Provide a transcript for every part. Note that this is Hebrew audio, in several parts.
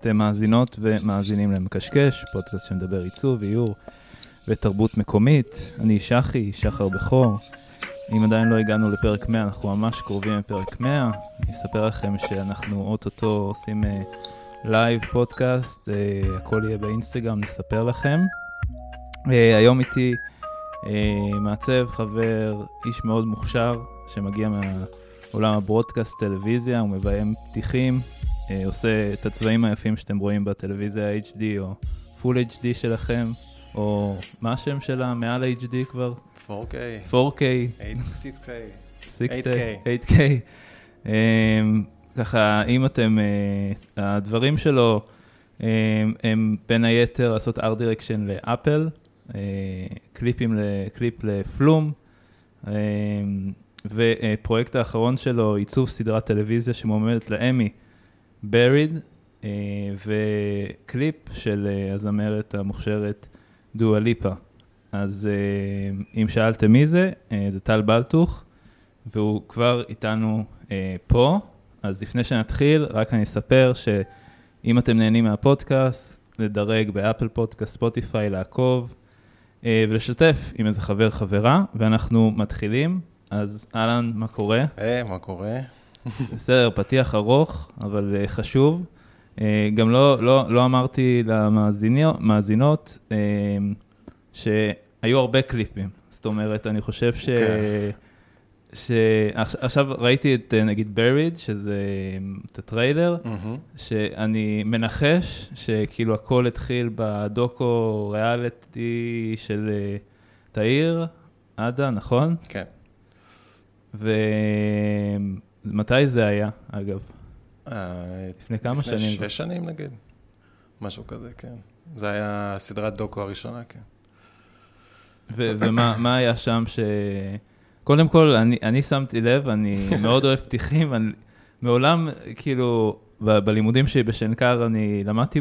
אתם מאזינות ומאזינים למקשקש, פודקאסט שמדבר עיצוב, איור ותרבות מקומית. אני שחי, שחר בכור. אם עדיין לא הגענו לפרק 100, אנחנו ממש קרובים לפרק 100. אני אספר לכם שאנחנו אוטוטו עושים live uh, פודקאסט, uh, הכל יהיה באינסטגרם, נספר לכם. Uh, היום איתי uh, מעצב, חבר, איש מאוד מוכשר, שמגיע מעולם ה broadcast טלוויזיה, הוא מביים פתיחים, uh, עושה את הצבעים היפים שאתם רואים בטלוויזיה HD או פול HD שלכם, או מה השם שלה? מעל HD כבר? 4K. 4K. 6K. 8K. 8K. Um, ככה, אם אתם, uh, הדברים שלו um, הם בין היתר לעשות art direction לאפל, uh, קליפים, קליפ לפלום, um, ופרויקט האחרון שלו, עיצוב סדרת טלוויזיה שמועמדת לאמי, Bride, uh, וקליפ של uh, הזמרת המוכשרת דואה ליפה. אז uh, אם שאלתם מי זה, זה טל בלטוך, והוא כבר איתנו פה. אז לפני שנתחיל, רק אני אספר שאם אתם נהנים מהפודקאסט, לדרג באפל פודקאסט, ספוטיפיי, לעקוב ולשתף עם איזה חבר חברה, ואנחנו מתחילים. אז אהלן, מה קורה? היי, hey, מה קורה? בסדר, פתיח ארוך, אבל uh, חשוב. Uh, גם לא, לא, לא אמרתי למאזינות, uh, שהיו הרבה קליפים. זאת אומרת, אני חושב ש... Okay. שעכשיו ראיתי את נגיד בריד, שזה את הטריילר, mm-hmm. שאני מנחש שכאילו הכל התחיל בדוקו ריאליטי של תאיר, עדה, נכון? כן. ומתי זה היה, אגב? לפני כמה לפני שנים? לפני שש שנים נגיד, משהו כזה, כן. זה היה סדרת דוקו הראשונה, כן. ומה היה שם ש... קודם כל, אני, אני שמתי לב, אני מאוד אוהב פתיחים, אני מעולם, כאילו, ב, בלימודים שלי בשנקר אני למדתי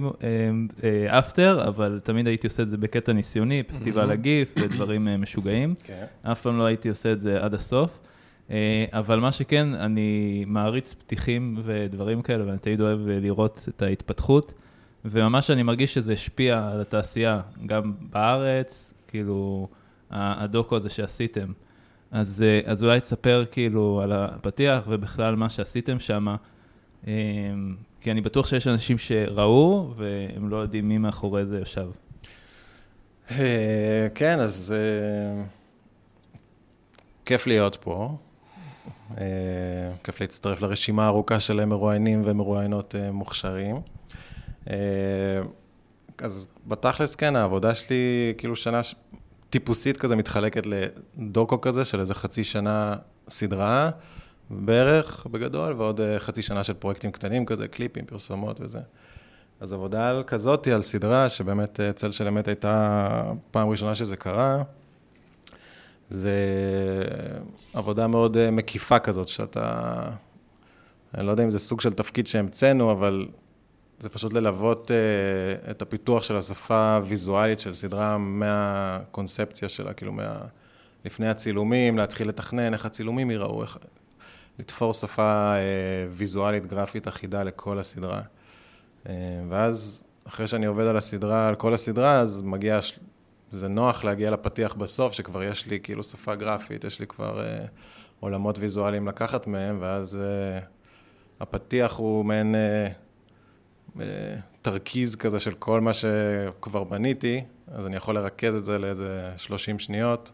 אפטר, אה, אבל תמיד הייתי עושה את זה בקטע ניסיוני, פסטיבל הגיף ודברים אה, משוגעים. כן. אף פעם לא הייתי עושה את זה עד הסוף. אה, אבל מה שכן, אני מעריץ פתיחים ודברים כאלה, ואני תמיד אוהב לראות את ההתפתחות, וממש אני מרגיש שזה השפיע על התעשייה, גם בארץ, כאילו, הדוקו הזה שעשיתם. אז, אז אולי תספר כאילו על הפתיח ובכלל מה שעשיתם שם, כי אני בטוח שיש אנשים שראו והם לא יודעים מי מאחורי זה יושב. כן, אז כיף להיות פה. כיף להצטרף לרשימה הארוכה של מרואיינים ומרואיינות מוכשרים. אז בתכלס, כן, העבודה שלי, כאילו שנה, טיפוסית כזה מתחלקת לדוקו כזה של איזה חצי שנה סדרה בערך, בגדול, ועוד חצי שנה של פרויקטים קטנים כזה, קליפים, פרסומות וזה. אז עבודה על כזאתי, על סדרה, שבאמת צל של אמת הייתה פעם ראשונה שזה קרה. זה עבודה מאוד מקיפה כזאת, שאתה... אני לא יודע אם זה סוג של תפקיד שהמצאנו, אבל זה פשוט ללוות uh, את הפיתוח של השפה הוויזואלית של סדרה מהקונספציה שלה, כאילו מה... לפני הצילומים, להתחיל לתכנן איך הצילומים ייראו, איך... לתפור שפה uh, ויזואלית, גרפית, אחידה לכל הסדרה. ואז, אחרי שאני עובד על הסדרה, על כל הסדרה, אז מגיע, זה נוח להגיע לפתיח בסוף, שכבר יש לי כאילו שפה גרפית, יש לי כבר uh, עולמות ויזואליים לקחת מהם, ואז uh, הפתיח הוא מעין... Uh, תרכיז כזה של כל מה שכבר בניתי, אז אני יכול לרכז את זה לאיזה 30 שניות.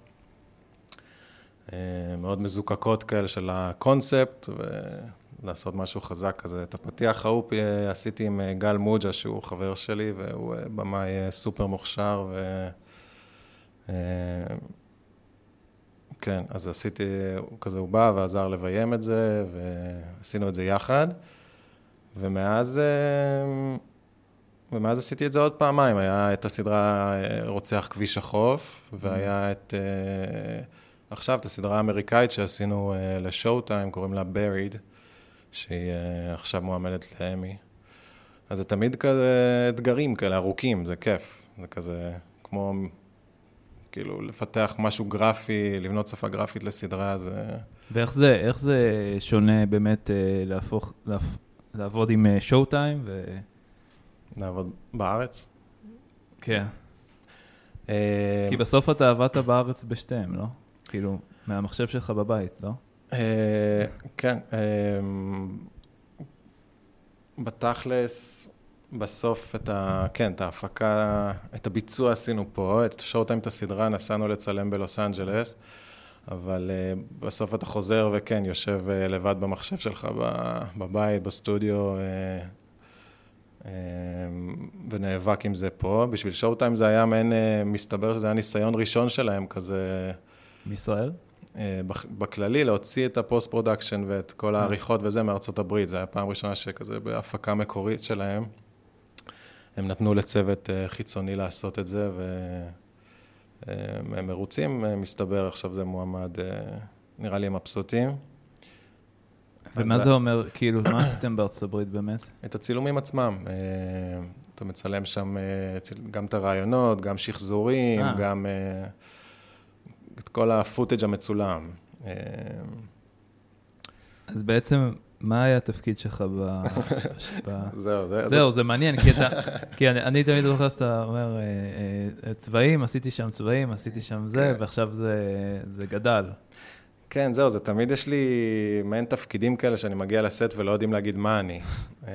מאוד מזוקקות כאלה של הקונספט, ולעשות משהו חזק כזה. את הפתיח ההוא עשיתי עם גל מוג'ה, שהוא חבר שלי, והוא במאי סופר מוכשר, ו... כן, אז עשיתי, כזה הוא בא ועזר לביים את זה, ועשינו את זה יחד. ומאז, ומאז עשיתי את זה עוד פעמיים, היה את הסדרה רוצח כביש החוף, והיה את, עכשיו את הסדרה האמריקאית שעשינו לשואו טיים, קוראים לה בריד, שהיא עכשיו מועמדת לאמי. אז זה תמיד כזה אתגרים כאלה ארוכים, זה כיף, זה כזה כמו, כאילו, לפתח משהו גרפי, לבנות שפה גרפית לסדרה, זה... ואיך זה, איך זה שונה באמת להפוך, להפוך... לעבוד עם שואו טיים, לעבוד בארץ. כן. אה, כי בסוף אתה עבדת בארץ בשתיהם, לא? כאילו, מהמחשב שלך בבית, לא? אה, כן, אה, בתכלס, בסוף את ה... כן, את ההפקה, את הביצוע עשינו פה, את שואו-טיים, את הסדרה, נסענו לצלם בלוס אנג'לס, אבל אה, בסוף אתה חוזר וכן, יושב אה, לבד במחשב שלך ב- בבית, בסטודיו, אה, ונאבק עם זה פה. בשביל שואו-טיים זה היה מעין, מסתבר שזה היה ניסיון ראשון שלהם כזה. מישראל? בכ- בכללי, להוציא את ה post production ואת כל העריכות וזה מארצות הברית. זו הייתה פעם ראשונה שכזה בהפקה מקורית שלהם. הם נתנו לצוות אה, חיצוני לעשות את זה, והם מרוצים, אה, מסתבר, עכשיו זה מועמד, אה, נראה לי הם מבסוטים. ומה זה אומר, כאילו, מה עשיתם בארצות הברית באמת? את הצילומים עצמם. אתה מצלם שם גם את הרעיונות, גם שחזורים. גם את כל הפוטאג' המצולם. אז בעצם, מה היה התפקיד שלך ב... זהו, זה... זהו, זה מעניין, כי אתה, כי אני, אני תמיד זוכר שאתה אומר, אה, אה, צבעים, עשיתי שם צבעים, עשיתי שם זה, כן. ועכשיו זה, זה גדל. כן, זהו, זה תמיד יש לי מעין תפקידים כאלה שאני מגיע לסט ולא יודעים להגיד מה אני. אה,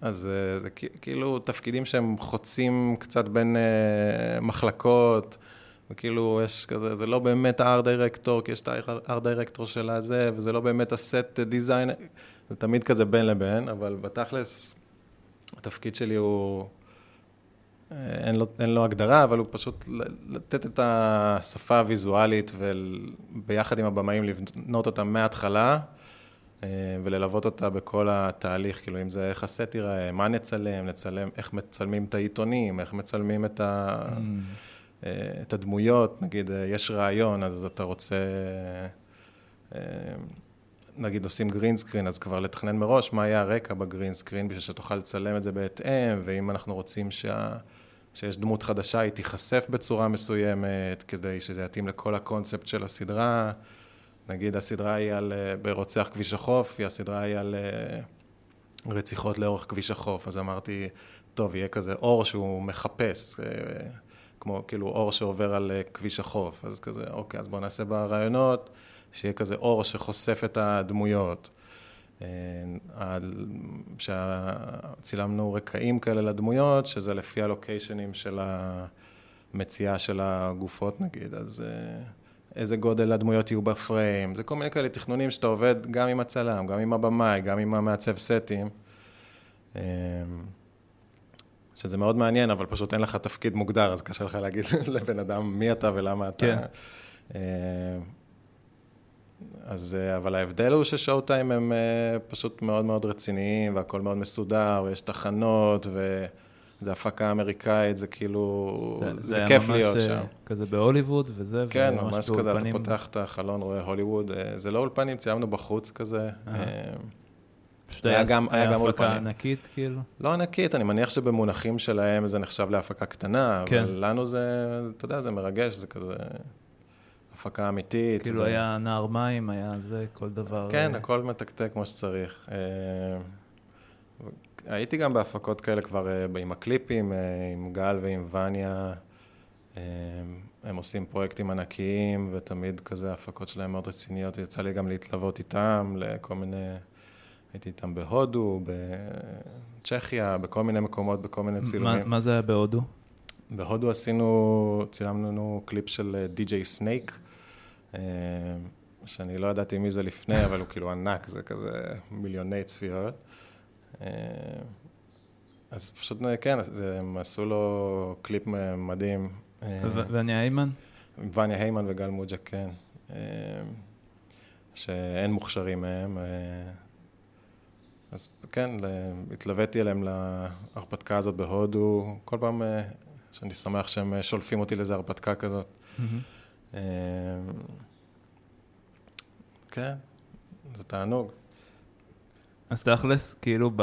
אז אה, זה כאילו תפקידים שהם חוצים קצת בין אה, מחלקות, וכאילו יש כזה, זה לא באמת הארט דירקטור, כי יש את הארט דירקטור של הזה, וזה לא באמת הסט דיזיין, זה תמיד כזה בין לבין, אבל בתכלס, התפקיד שלי הוא... אה, אין לו, אין לו הגדרה, אבל הוא פשוט לתת את השפה הוויזואלית וביחד עם הבמאים לבנות אותה מההתחלה אה, וללוות אותה בכל התהליך, כאילו אם זה איך הסט ייראה, מה נצלם, נצלם, איך מצלמים את העיתונים, איך מצלמים את, ה, אה, את הדמויות, נגיד אה, יש רעיון, אז אתה רוצה, אה, נגיד עושים גרין סקרין, אז כבר לתכנן מראש מה יהיה הרקע בגרין סקרין, בשביל שתוכל לצלם את זה בהתאם, ואם אנחנו רוצים שה... שיש דמות חדשה, היא תיחשף בצורה מסוימת, כדי שזה יתאים לכל הקונספט של הסדרה. נגיד הסדרה היא על, אה, ברוצח כביש החוף, היא הסדרה היא על אה, רציחות לאורך כביש החוף, אז אמרתי, טוב, יהיה כזה אור שהוא מחפש, אה, כמו כאילו אור שעובר על אה, כביש החוף, אז כזה, אוקיי, אז בואו נעשה ברעיונות, שיהיה כזה אור שחושף את הדמויות. אה, שצילמנו רקעים כאלה לדמויות, שזה לפי הלוקיישנים של המציאה של הגופות נגיד, אז אה, איזה גודל הדמויות יהיו בפריים, זה כל מיני כאלה תכנונים שאתה עובד גם עם הצלם, גם עם הבמאי, גם עם המעצב סטים. שזה מאוד מעניין, אבל פשוט אין לך תפקיד מוגדר, אז קשה לך להגיד לבן אדם מי אתה ולמה אתה. כן. אה, אז, אה, אבל ההבדל הוא ששואו-טיים הם אה, פשוט מאוד מאוד רציניים, והכל מאוד מסודר, ויש תחנות, וזה הפקה אמריקאית, זה כאילו, זה, היה כיף ממש, להיות שם. כזה בהוליווד וזה, כן, וממש ממש כזה, אתה באולפנים. פותח את החלון, רואה הוליווד, זה לא אולפנים, ציימנו בחוץ כזה. אה. פשוט היה היה, גם- היה גם הפקה. ענקית, כאילו. לא ענקית, אני מניח שבמונחים שלהם זה נחשב להפקה קטנה, כן. אבל לנו זה, אתה יודע, זה מרגש, זה כזה הפקה אמיתית. כאילו ו- היה נער מים, היה זה, כל דבר. כן, אה, הכל מתקתק כמו שצריך. אה, הייתי גם בהפקות כאלה כבר אה, עם הקליפים, עם גל ועם וניה. הם עושים פרויקטים ענקיים, ותמיד כזה ההפקות שלהם מאוד רציניות. יצא לי גם להתלוות איתם לכל מיני... הייתי איתם בהודו, בצ'כיה, בכל מיני מקומות, בכל מיני צילומים. מה זה היה בהודו? בהודו עשינו, צילמנו קליפ של די.ג'יי סנייק, אה, שאני לא ידעתי מי זה לפני, אבל הוא כאילו ענק, זה כזה מיליוני צפיות. אה, אז פשוט, אה, כן, הם עשו לו קליפ מדהים. אה, ו- וניה היימן? עם וניה היימן וגל מוג'ה, כן. אה, שאין מוכשרים מהם. אז כן, התלוויתי אליהם להרפתקה הזאת בהודו. כל פעם אה, שאני שמח שהם אה, שולפים אותי לאיזו הרפתקה כזאת. אה, כן, זה תענוג. אז תכלס, כאילו ב...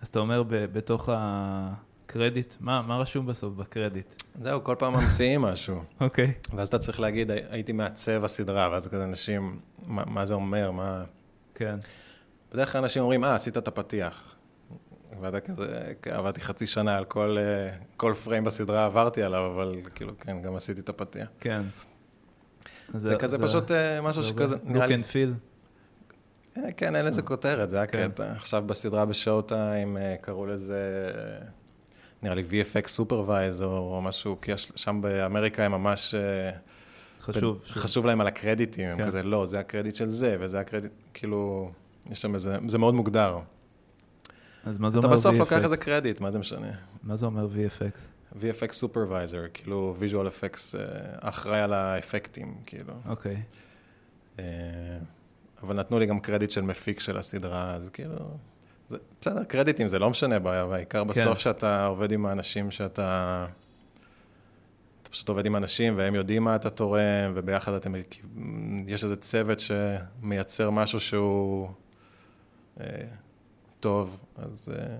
אז אתה אומר ב- בתוך הקרדיט, מה, מה רשום בסוף בקרדיט? זהו, כל פעם ממציאים משהו. אוקיי. ואז אתה צריך להגיד, "הי- הייתי מעצב הסדרה, ואז כזה אנשים, מה, מה זה אומר, מה... כן. בדרך כלל אנשים אומרים, אה, עשית את הפתיח. ואתה כזה, כן, עבדתי חצי שנה על כל, אה, כל frame בסדרה, עברתי עליו, אבל כאילו, כן, גם עשיתי את הפתיח. כן. זה, כזה פשוט אה, משהו שכזה, נראה לי... look and feel. כן, אין לזה כותרת, זה כן. הקטע. עכשיו בסדרה בשואו טיים קראו לזה, נראה לי VFX supervise או משהו, כי שם באמריקה הם ממש... אה, חשוב. חשוב להם על הקרדיטים, הם כן. כזה, לא, זה הקרדיט של זה, וזה הקרדיט, כאילו, יש שם איזה, זה מאוד מוגדר. אז מה אז זה אתה אומר בסוף לוקח VFX? איזה קרדיט, מה זה משנה? מה זה אומר VFX? VFX supervisor, כאילו visual effects, אה, אחראי על האפקטים, כאילו. אוקיי. אה, אבל נתנו לי גם קרדיט של מפיק של הסדרה, אז כאילו, זה, בסדר, קרדיטים זה לא משנה בעיה, והעיקר בסוף שאתה עובד עם האנשים שאתה... אתה פשוט עובד עם אנשים והם יודעים מה אתה תורם, וביחד אתם... יש איזה צוות שמייצר משהו שהוא טוב, אז... אה,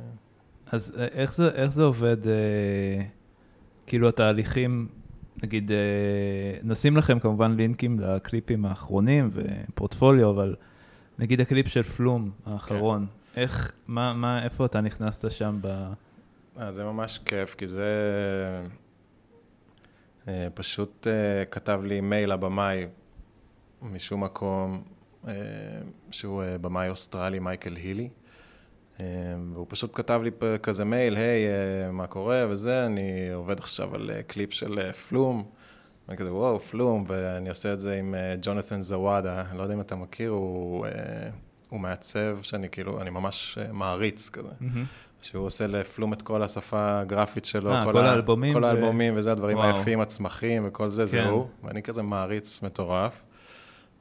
אז אה, איך זה, איך זה עובד, אה, כאילו התהליכים, נגיד, אה, נשים לכם כמובן לינקים לקליפים האחרונים ופורטפוליו, אבל נגיד הקליפ של פלום האחרון, כן. איך, מה, מה, איפה אתה נכנסת שם ב... אה, זה ממש כיף, כי זה... אה, פשוט אה, כתב לי מייל הבמאי משום מקום, אה, שהוא אה, במאי אוסטרלי, מייקל הילי. אה, והוא פשוט כתב לי כזה מייל, היי, אה, מה קורה וזה, אני עובד עכשיו על אה, קליפ של אה, פלום. ואני כזה, וואו, פלום, ואני עושה את זה עם אה, ג'ונתן זוואדה, אני לא יודע אם אתה מכיר, הוא, אה, הוא מעצב שאני כאילו, אני ממש אה, מעריץ כזה. שהוא עושה לפלום את כל השפה הגרפית שלו, אה, כל ה- האלבומים כל ו- האלבומים וזה, הדברים וואו. היפים, הצמחים וכל זה, זה כן. הוא. ואני כזה מעריץ מטורף.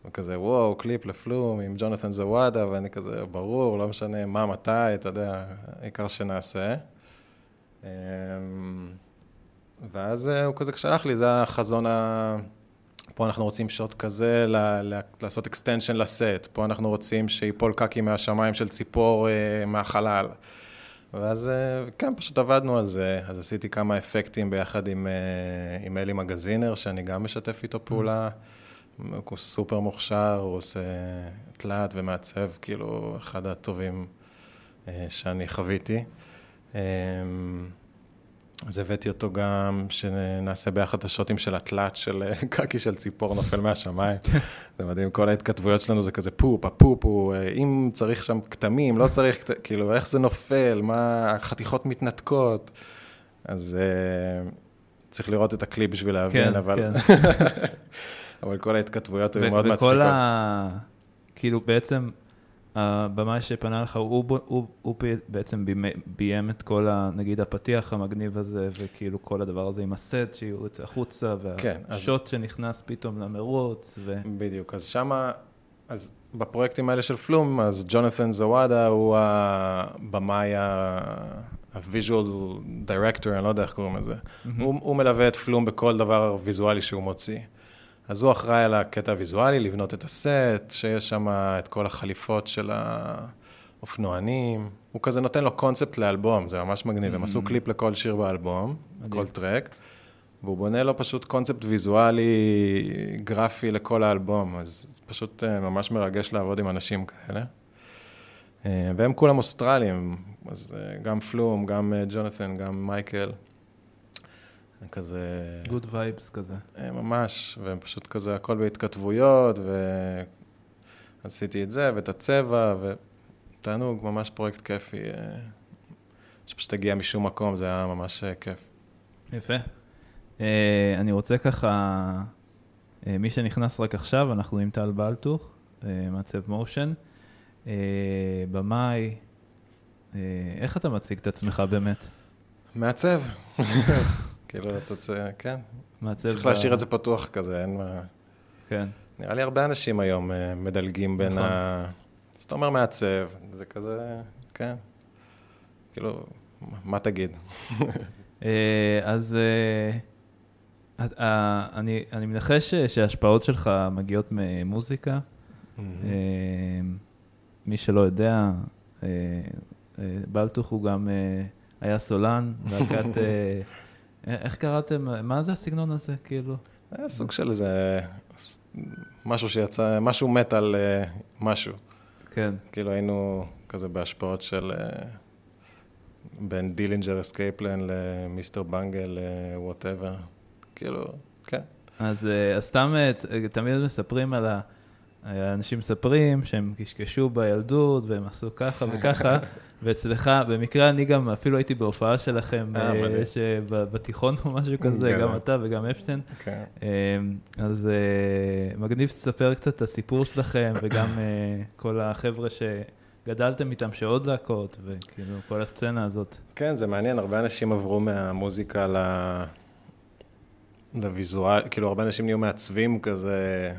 וכזה, וואו, קליפ לפלום עם ג'ונתן זוואדה, ואני כזה, ברור, לא משנה מה, מתי, אתה יודע, העיקר שנעשה. אמ, ואז אה, הוא כזה שלח לי, זה החזון ה... פה אנחנו רוצים שוט כזה, ל- לעשות extension לסט, פה אנחנו רוצים שיפול קקי מהשמיים של ציפור אה, מהחלל. ואז אה, כן, פשוט עבדנו על זה, אז עשיתי כמה אפקטים ביחד עם, עם אלי מגזינר, שאני גם משתף איתו פעולה. הוא סופר מוכשר, הוא עושה תלת ומעצב, כאילו, אחד הטובים אה, שאני חוויתי. אה, אז הבאתי אותו גם, שנעשה ביחד את השוטים של התלת של אה, קקי של ציפור נופל מהשמיים. זה מדהים, כל ההתכתבויות שלנו זה כזה poop, ה poop הוא, אם צריך שם כתמים, לא צריך, כאילו, איך זה נופל, מה, החתיכות מתנתקות. אז צריך לראות את הקליפ בשביל להבין, כן, אבל... כן. אבל כל ההתכתבויות היו מאוד וכל מצחיקות. ה... כאילו בעצם, הבמאי שפנה לך, הוא, הוא, הוא, הוא בעצם ביים את כל, ה, נגיד, הפתיח המגניב הזה, וכאילו כל הדבר הזה עם הסט שיוצא החוצה, כן, והשוט שנכנס פתאום למרוץ, ו... בדיוק, אז שמה, אז בפרויקטים האלה של פלום, אז ג'ונתן זוואדה הוא הבמאי, ה-visual director, אני לא יודע איך קוראים לזה. הוא, הוא מלווה את פלום בכל דבר ויזואלי שהוא מוציא. אז הוא אחראי על הקטע הוויזואלי, לבנות את הסט, שיש שם את כל החליפות של האופנוענים. הוא כזה נותן לו קונספט לאלבום, זה ממש מגניב. הם עשו קליפ לכל שיר באלבום, מדהים. כל track, והוא בונה לו פשוט קונספט ויזואלי, גרפי לכל האלבום, אז זה פשוט אה, ממש מרגש לעבוד עם אנשים כאלה. אה, והם כולם אוסטרלים, אז אה, גם פלום, גם ג'ונתן, גם מייקל. כזה... good vibes כזה. ממש, והם פשוט כזה, הכל בהתכתבויות, ועשיתי את זה, ואת הצבע, ותענוג, ממש פרויקט כיפי, אה, שפשוט הגיע משום מקום, זה היה ממש אה, כיף. יפה. אה, אני רוצה ככה, מי שנכנס רק עכשיו, אנחנו עם טל בלטוך, מעצב מושן, במאי, איך אתה מציג את עצמך באמת? מעצב. כאילו, אתה כן, מעצב... צריך להשאיר את זה פתוח כזה, אין מה... כן. נראה לי הרבה אנשים היום אה, מדלגים בין נכון. ה... אז אתה אומר מעצב, זה כזה, כן. כאילו, מה תגיד? אה, אז אה, אני אני מנחש שההשפעות שלך מגיעות ממוזיקה. מי שלא יודע, בלטוך הוא גם היה סולן, להקת... אה, איך קראתם? מה זה הסגנון הזה, כאילו? היה סוג של איזה... משהו שיצא, משהו מת על אה, משהו. כן. כאילו היינו כזה בהשפעות של... אה, בין Dillinger Escape Plan ל Mr. Bungle, whatever. כאילו, כן. אז, אז סתם תמיד מספרים על ה... אנשים מספרים שהם קשקשו בילדות והם עשו ככה וככה, ואצלך, במקרה אני גם אפילו הייתי בהופעה שלכם, אה, בתיכון או משהו כזה, גם אתה וגם אפשטיין. כן. אז מגניב שתספר קצת את הסיפור שלכם, וגם כל החבר'ה שגדלתם איתם, שעוד להקות, וכאילו כל הסצנה הזאת. כן, זה מעניין, הרבה אנשים עברו מהמוזיקה ל... לוויזואל, כאילו הרבה אנשים נהיו מעצבים כזה,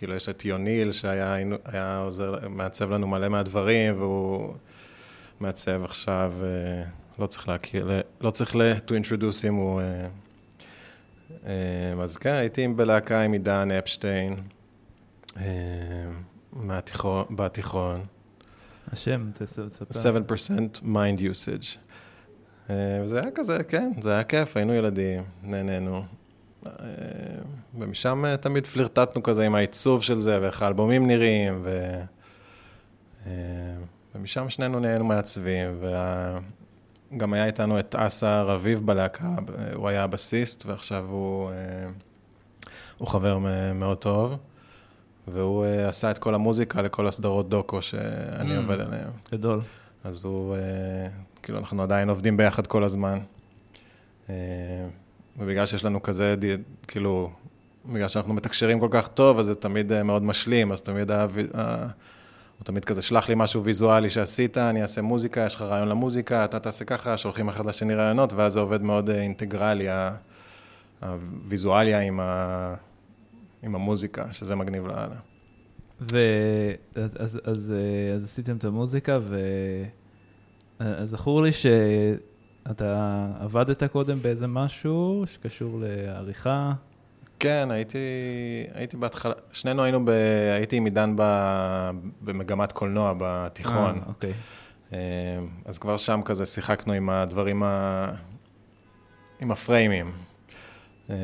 כאילו יש את יוניל שהיה עוזר, מעצב לנו מלא מהדברים, והוא מעצב עכשיו, אה, לא צריך להכיר, לא צריך ל- to introduce him, הוא... אה, אה, אז כן, הייתי בלהקה עם עידן אפשטיין, מהתיכון, בתיכון. השם, תספר. 7% mind usage. וזה היה כזה, כן, זה היה כיף, היינו ילדים, נהנינו. אה, ומשם אה, תמיד פלירטטנו כזה עם העיצוב של זה, ואיך האלבומים נראים, ו... אה, ומשם שנינו נהיינו מעצבים, וגם היה איתנו את אסא רביב בלהקה, הוא היה הבסיסט, ועכשיו הוא, הוא חבר מאוד טוב, והוא עשה את כל המוזיקה לכל הסדרות דוקו שאני mm, עובד עליהן. גדול. אז הוא, כאילו, אנחנו עדיין עובדים ביחד כל הזמן. ובגלל שיש לנו כזה, כאילו, בגלל שאנחנו מתקשרים כל כך טוב, אז זה תמיד אה, מאוד משלים, אז תמיד, ה... הוא תמיד כזה, שלח לי משהו ויזואלי שעשית, אני אעשה מוזיקה, יש לך רעיון למוזיקה, אתה תעשה ככה, שולחים אחד לשני רעיונות, ואז זה עובד מאוד אה, אינטגרלי, הוויזואליה עם, ה... עם המוזיקה, שזה מגניב לאללה. ואז אז, אז, אה, אז עשיתם את המוזיקה, וזכור לי ש... אתה עבדת קודם באיזה משהו שקשור לעריכה? כן, הייתי, הייתי בהתחלה, שנינו היינו, ב, הייתי עם עידן ב, במגמת קולנוע בתיכון. אה, אוקיי. אמ, אז כבר שם כזה שיחקנו עם הדברים, ה, עם הפריימים. אמ,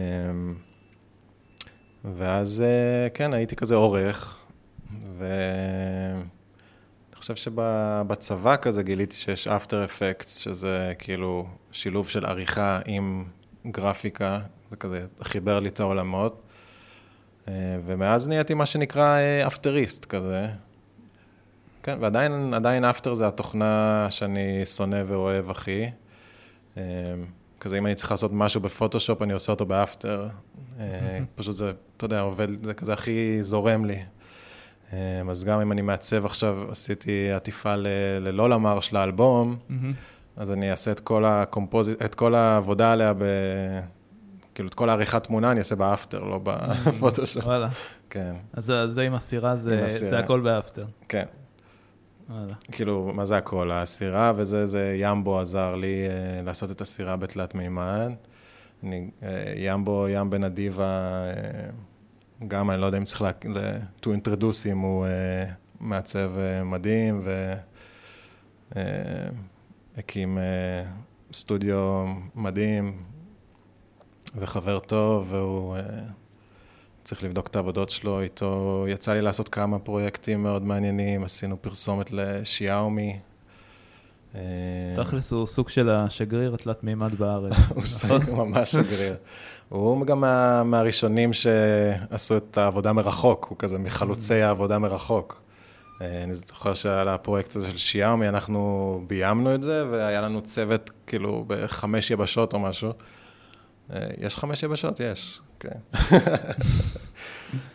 ואז, אה, כן, הייתי כזה עורך, ו... חושב שבצבא כזה גיליתי שיש אפטר אפקטס, שזה כאילו שילוב של עריכה עם גרפיקה, זה כזה חיבר לי את העולמות. אה, ומאז נהייתי מה שנקרא אפטריסט כזה. כן, ועדיין עדיין אפטר זה התוכנה שאני שונא ואוהב הכי. אה, כזה אם אני צריך לעשות משהו בפוטושופ, אני עושה אותו באפטר. אה, פשוט זה, אתה יודע, עובד, זה כזה הכי זורם לי. אמ, אז גם אם אני מעצב עכשיו, עשיתי עטיפה ללא למר של האלבום, אז אני אעשה את כל ה composite, את כל העבודה עליה ב... כאילו, את כל העריכת תמונה אני אעשה ב After, לא בפוטושופ. וואלה. כן. אז זה עם הסירה, זה, זה הכל ב After. כן. וואלה. כאילו, מה זה הכל? הסירה וזה, זה ימבו עזר לי uh, לעשות את הסירה בתלת מימד. אני, uh, ימבו, ים בן אדיבה, uh, גם אני לא יודע אם צריך ל... to introduce אם הוא uh, מעצב uh, מדהים, והקים uh, uh, סטודיו מדהים וחבר טוב, והוא uh, צריך לבדוק את העבודות שלו איתו. יצא לי לעשות כמה פרויקטים מאוד מעניינים, עשינו פרסומת לשיאומי. תכלס הוא סוג של השגריר התלת מימד בארץ. הוא סוג ממש שגריר. הוא גם מה, מהראשונים שעשו את העבודה מרחוק, הוא כזה מחלוצי העבודה מרחוק. אה, אני זוכר שעל הפרויקט הזה של שיאמי, אנחנו ביימנו את זה, והיה לנו צוות כאילו בחמש יבשות או משהו. אה, יש חמש יבשות? יש, כן.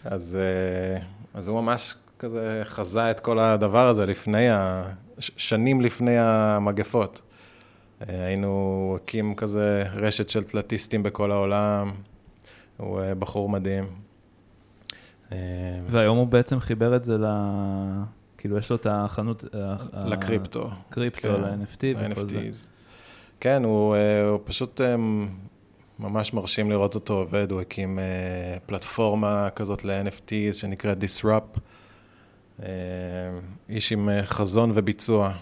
אז, אה, אז הוא ממש כזה חזה את כל הדבר הזה לפני, ה... שנים לפני המגפות. אה, היינו הקים כזה רשת של תלתיסטים בכל העולם, הוא אה, בחור מדהים. אה, והיום הוא בעצם חיבר את זה ל... כאילו, יש לו את החנות... לקריפטו. קריפטו, כן, ל-NFT וכל זה. כן, הוא, הוא פשוט ממש מרשים לראות אותו עובד, הוא הקים פלטפורמה כזאת ל-NFTs שנקראת Disrupt. איש עם חזון וביצוע.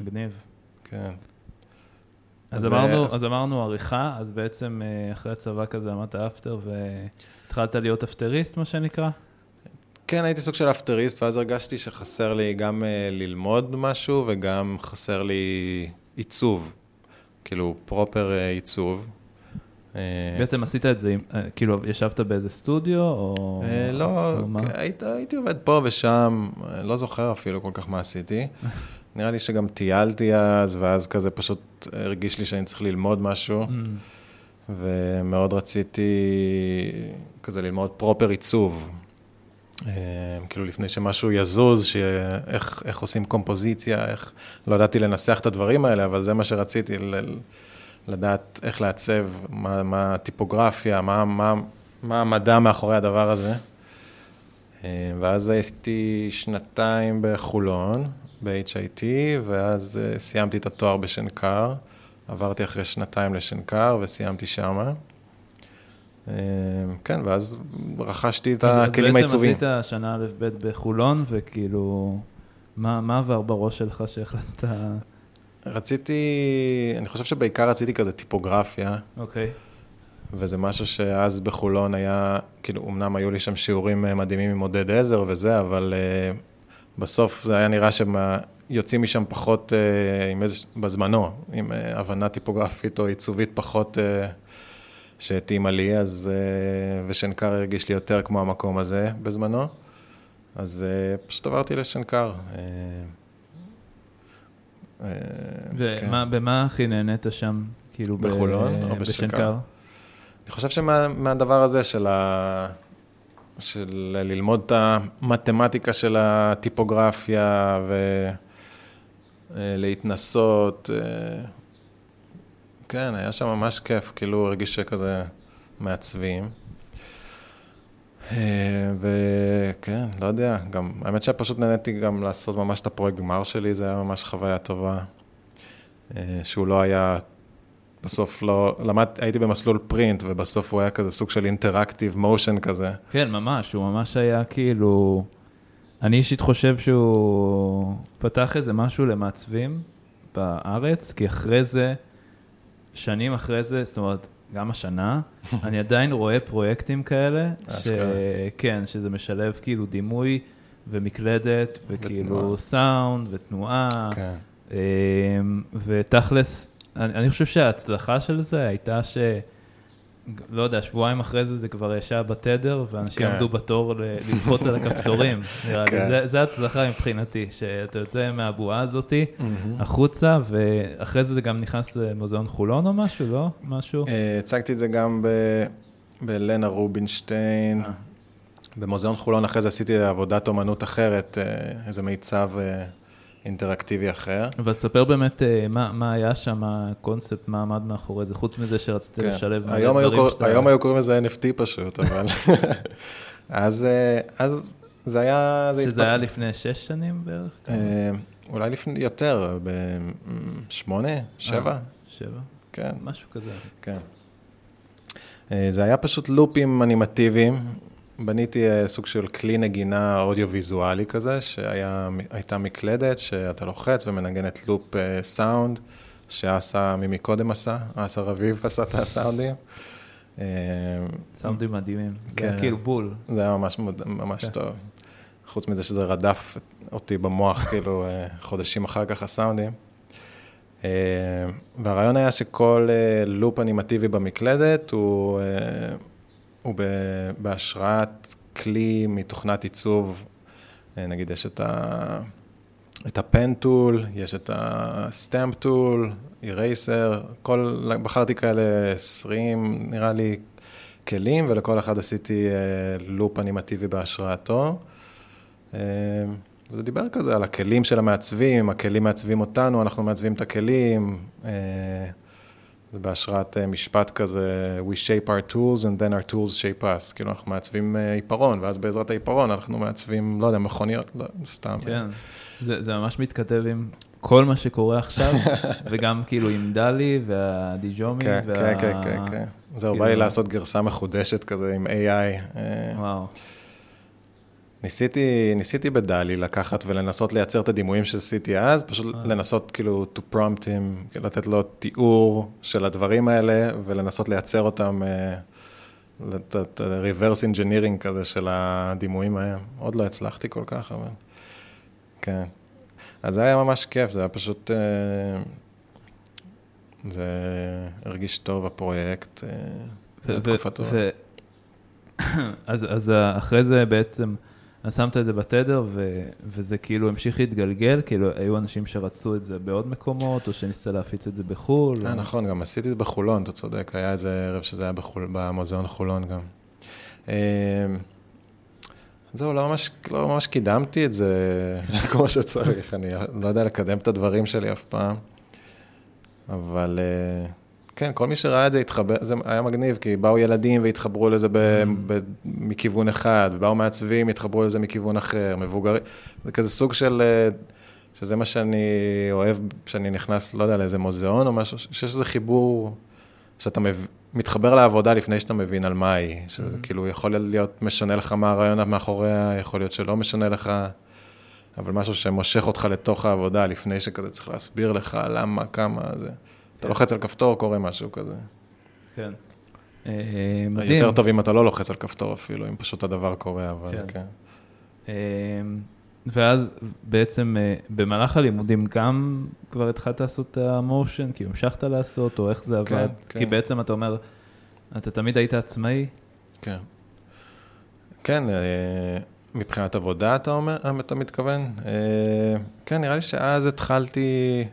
מגניב. כן. אז, אז, אמרנו, אז... אז אמרנו עריכה, אז בעצם אה, אחרי הצבא כזה אמרת אפטר והתחלת להיות אפטריסט, מה שנקרא? כן, הייתי סוג של אפטריסט, ואז הרגשתי שחסר לי גם ללמוד משהו וגם חסר לי עיצוב, כאילו פרופר אה, עיצוב. אה, בעצם עשית את זה, אה, כאילו, ישבת באיזה סטודיו, או... אה, לא? היית, הייתי עובד פה ושם, לא זוכר אפילו כל כך מה עשיתי. נראה לי שגם טיילתי אז, ואז כזה פשוט הרגיש לי שאני צריך ללמוד משהו, Mm, ומאוד רציתי כזה ללמוד פרופר עיצוב. כאילו לפני שמשהו יזוז, שאיך איך עושים קומפוזיציה, איך... לא ידעתי לנסח את הדברים האלה, אבל זה מה שרציתי, ל... לדעת איך לעצב, מה, מה הטיפוגרפיה, מה, מה, מה המדע מאחורי הדבר הזה. אה, ואז הייתי שנתיים בחולון, ב-HIT, ואז אה, סיימתי את התואר בשנקר. עברתי אחרי שנתיים לשנקר וסיימתי שמה. אה, כן, ואז רכשתי את הכלים העיצוביים. אז בעצם עשית שנה א' ב' בחולון, וכאילו, מה מה עבר בראש שלך שהחלטת... רציתי, אני חושב שבעיקר רציתי כזה טיפוגרפיה, אוקיי. וזה משהו שאז בחולון היה, כאילו, אמנם היו לי שם שיעורים אה, מדהימים עם עודד עזר וזה, אבל uh, בסוף זה היה נראה שהם אה, יוצאים משם פחות, uh, עם איזה, בזמנו, עם uh, הבנה טיפוגרפית או עיצובית פחות uh, שהתאימה לי, אז, uh, ושנקר הרגיש לי יותר כמו המקום הזה בזמנו, אז uh, פשוט עברתי לשנקר. Uh, uh, ומה, במה הכי נהנית שם? כאילו, ב- בחולון או בשנקר? אני חושב שמהדבר הזה של, ה... של ללמוד את המתמטיקה של הטיפוגרפיה ולהתנסות, אה, כן, היה שם ממש כיף, כאילו הרגיש שכזה מעצבים. אה, וכן, לא יודע, גם, האמת שפשוט נהניתי גם לעשות ממש את הפרויקט גמר שלי, זה היה ממש חוויה טובה, אה, שהוא לא היה בסוף לא, למד, הייתי במסלול פרינט, ובסוף הוא היה כזה סוג של אינטראקטיב מושן כזה. כן, ממש, הוא ממש היה כאילו... אני אישית חושב שהוא פתח איזה משהו למעצבים בארץ, כי אחרי זה, שנים אחרי זה, זאת אומרת, גם השנה, אני עדיין רואה פרויקטים כאלה, אשכרה. כן, שזה משלב כאילו דימוי ומקלדת, וכאילו ותנועה. סאונד ותנועה. כן. אמ, ותכלס, אני, אני חושב שההצלחה של זה הייתה ש... לא יודע, שבועיים אחרי זה זה כבר ישב בתדר, ואנשים כן. עמדו בתור ללחוץ על הכפתורים. נראה לי, כן. זה- זה הצלחה מבחינתי, שאתה יוצא מהבועה הזאתי החוצה, ואחרי זה זה גם נכנס למוזיאון חולון או משהו, לא? משהו? אה, הצגתי את זה גם ב... בלנה רובינשטיין. אה. במוזיאון חולון אחרי זה עשיתי עבודת אומנות אחרת, אה, איזה מיצב אינטראקטיבי אחר. אבל ספר באמת אה, מה, מה היה שם, הקונספט, מה עמד מאחורי זה, חוץ מזה שרצית כן. לשלב מלא היום היו דברים קור- שאתה... היום היו קוראים לזה NFT פשוט, אבל... אז, אה, אז זה היה... שזה התפ- היה לפני שש שנים בערך? אה, אולי לפני יותר, בשמונה, שבע, שבע? כן, משהו כזה. כן. אה, זה היה פשוט לופים אנימטיביים. בניתי אה, סוג של כלי נגינה אודיו-ויזואלי כזה, שהייתה מקלדת שאתה לוחץ ומנגנת לופ אה, סאונד, שאסה מי מקודם עשה, אסה רביב עשה את הסאונדים. אה, סאונדים מדהימים. זה כן. היה כאילו בול. זה היה ממש, ממש כן. טוב. חוץ מזה שזה רדף אותי במוח, כאילו, חודשים אחר כך הסאונדים. והרעיון היה שכל לופ אנימטיבי במקלדת הוא, הוא בהשראת כלי מתוכנת עיצוב. אה, נגיד, יש את ה... את הפן טול, יש את הסטמפ טול, אירייסר, כל, בחרתי כאלה 20, נראה לי, כלים, ולכל אחד עשיתי אה, לופ אנימטיבי בהשראתו. אה, וזה דיבר כזה על הכלים של המעצבים, הכלים מעצבים אותנו, אנחנו מעצבים את הכלים. זה בהשראת אה, משפט כזה, We shape our tools and then our tools shape us. כאילו, אנחנו מעצבים אה, עיפרון, ואז בעזרת העיפרון אנחנו מעצבים, לא יודע, מכוניות, לא, סתם. כן. זה זה ממש מתכתב עם כל מה שקורה עכשיו, וגם כאילו עם דלי והדיג'ומי. כן, וה- כן, כן, כן, כן. זהו, בא לי כאילו- לעשות גרסה מחודשת כזה עם AI. אה, וואו. ניסיתי, ניסיתי בדלי לקחת ולנסות לייצר את הדימויים שעשיתי אז, פשוט אה. לנסות כאילו to prompt him, כאילו לתת לו תיאור של הדברים האלה ולנסות לייצר אותם, אה, את את ה-reverse engineering כזה של הדימויים ההם. עוד לא הצלחתי כל כך, אבל כן. אז זה היה ממש כיף, זה היה פשוט, אה, זה הרגיש טוב, הפרויקט, זו תקופה טובה. אז, אז אחרי זה בעצם, אז שמת את זה בתדר, ו, וזה כאילו המשיך להתגלגל, כאילו היו אנשים שרצו את זה בעוד מקומות, או שניסית להפיץ את זה בחו"ל. אה, או... נכון, גם עשיתי את זה בחולון, אתה צודק, היה איזה ערב שזה היה בחול, במוזיאון חולון גם. אה, זהו, לא ממש, לא ממש קידמתי את זה כמו שצריך, אני לא יודע לקדם את הדברים שלי אף פעם, אבל אה, כן, כל מי שראה את זה התחבר, זה היה מגניב, כי באו ילדים והתחברו לזה ב, Mm. ב, מכיוון אחד, ובאו מעצבים, התחברו לזה מכיוון אחר, מבוגרים, זה כזה סוג של, אה, שזה מה שאני אוהב, כשאני נכנס, לא יודע, לאיזה מוזיאון או משהו, שיש איזה חיבור, שאתה מב... מתחבר לעבודה לפני שאתה מבין על מה היא, שזה Mhm. כאילו יכול להיות משנה לך מה הרעיון מאחוריה, יכול להיות שלא משנה לך, אבל משהו שמושך אותך לתוך העבודה, לפני שכזה צריך להסביר לך למה, כמה, זה. אתה כן. לוחץ על כפתור, קורה משהו כזה. כן. אה, מדהים. יותר טוב אם אתה לא לוחץ על כפתור אפילו, אם פשוט הדבר קורה, אבל כן. כן. אה, ואז בעצם אה, במהלך הלימודים גם כבר התחלת לעשות את המושן, כי המשכת לעשות, או איך זה עבד? כן, כי כן. בעצם אתה אומר, אתה תמיד היית עצמאי? כן. כן, אה, מבחינת עבודה, אתה אומר, אה, אתה מתכוון? אה, כן, נראה לי שאז התחלתי,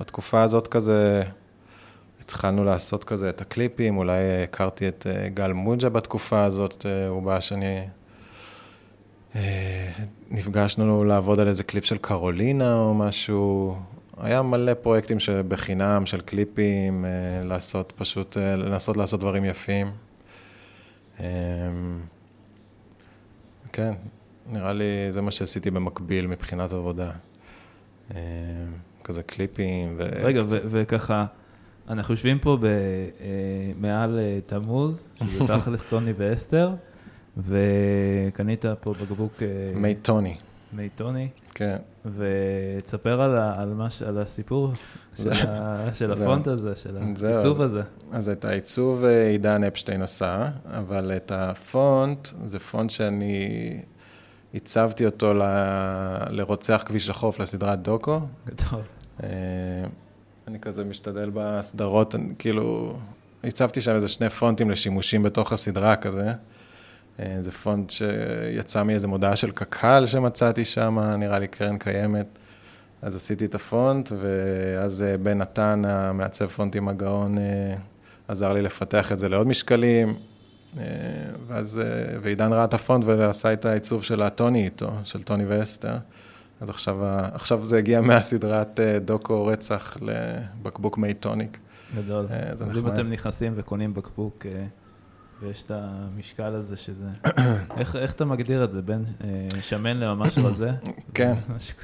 בתקופה הזאת כזה, התחלנו לעשות כזה את הקליפים, אולי הכרתי את אה, גל מוג'ה בתקופה הזאת, אה, הוא בא שאני... אה, נפגשנו לעבוד על איזה קליפ של קרולינה או משהו. היה מלא פרויקטים שבחינם, של קליפים, לעשות פשוט, לנסות לעשות דברים יפים. אמ, כן, נראה לי זה מה שעשיתי במקביל מבחינת עבודה. אמ, כזה קליפים ו... רגע, ו- וככה, אנחנו יושבים פה ב- אה, אה, תמוז, שזה תכלס טוני ואסתר, וקנית פה בקבוק אה, מי טוני, מי טוני, כן. ותספר על, ה- על, מה, על הסיפור של, ה- של. הפונט הזה, של. העיצוב הזה. אז את העיצוב עידן אפשטיין עשה, אבל את הפונט, זה פונט שאני עיצבתי אותו ל... לרוצח כביש החוף, לסדרת דוקו. גדול. אני כזה משתדל בסדרות, אני, כאילו, הצבתי שם איזה שני פונטים לשימושים בתוך הסדרה כזה. אה, זה פונט שיצא מאיזה מודעה של קק"ל שמצאתי שם, נראה לי קרן קיימת. אז עשיתי את הפונט, ואז אה, בן נתן, המעצב פונטים הגאון, אה, עזר לי לפתח את זה לעוד משקלים. ואז, ועידן ראה את הפונט ועשה את העיצוב של הטוני איתו, של טוני ואסתר. אז עכשיו, עכשיו זה הגיע מהסדרת אה, דוקו רצח לבקבוק מי טוניק. גדול. אה, אז אם. אתם נכנסים וקונים בקבוק, אה, ויש את המשקל הזה שזה... איך, איך אתה מגדיר את זה? בין שמן לממש רזה? כן.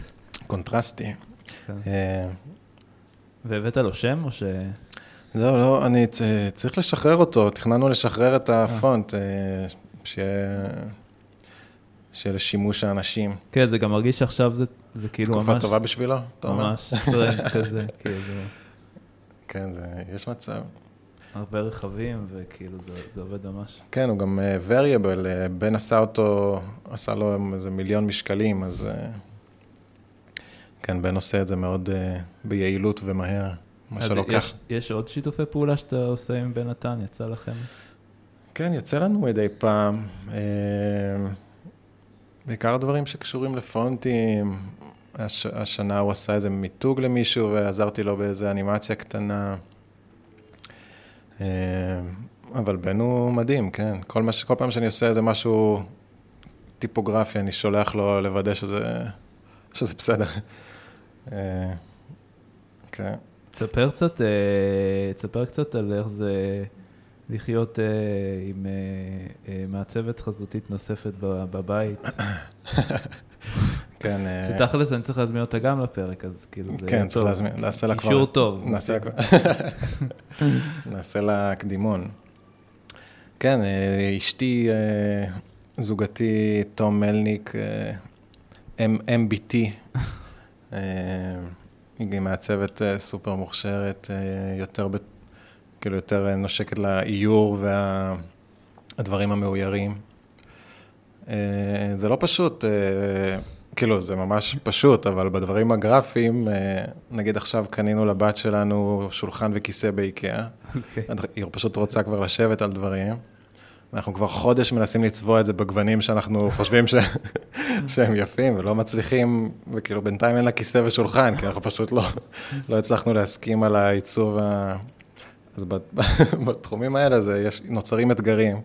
קונטרסטי. כן. והבאת לו שם, או ש... זהו, לא, אני צריך לשחרר אותו, תכננו לשחרר את הפונט, שיהיה שיהיה לשימוש האנשים. כן, זה גם מרגיש שעכשיו זה, זה כאילו ממש... תקופה טובה בשבילו, אתה אומר? ממש טרנד כזה, כאילו, כן, זה- יש מצב. הרבה רכבים, וכאילו זה, זה עובד ממש. כן, הוא גם וריאבל, בן עשה אותו, עשה לו איזה מיליון משקלים, אז אה, כן, בן עושה את זה מאוד אה, ביעילות ומהר, מה שלוקח. יש, יש עוד שיתופי פעולה שאתה עושה עם בן נתן, יצא לכם? כן, יוצא לנו מדי פעם. בעיקר דברים שקשורים לפונטים. הש, השנה הוא עשה איזה מיתוג למישהו ועזרתי לו באיזה אנימציה קטנה. אה, אבל בן הוא מדהים, כן. כל, מה, ש- כל פעם שאני עושה איזה משהו טיפוגרפי, אני שולח לו לוודא שזה, שזה בסדר. אה, כן. תספר קצת, אה, תספר קצת על איך זה לחיות אה, עם אה, אה, מעצבת חזותית נוספת בבית. כן, אה, שתכלס אני צריך להזמין אותה גם לפרק, אז כאילו זה כן, צריך. להזמין, נעשה לה כבר... אישור טוב. נעשה לה כבר... נעשה לה קדימון. כן, אה, אשתי, זוגתי, תום מלניק, MBT, היא מעצבת סופר מוכשרת, יותר, כאילו יותר אה, נושקת לאיור והדברים המאוירים. אה, זה לא פשוט, אה, כאילו, זה ממש פשוט, אבל בדברים הגרפיים, נגיד עכשיו קנינו לבת שלנו שולחן וכיסא באיקאה. אוקיי. היא פשוט רוצה כבר לשבת על דברים. אנחנו כבר חודש מנסים לצבוע את זה בגוונים שאנחנו חושבים ש... שהם יפים ולא מצליחים, וכאילו בינתיים אין לה כיסא ושולחן, כי אנחנו פשוט לא, לא הצלחנו להסכים על העיצוב ה... אז בתחומים האלה זה, יש, נוצרים אתגרים,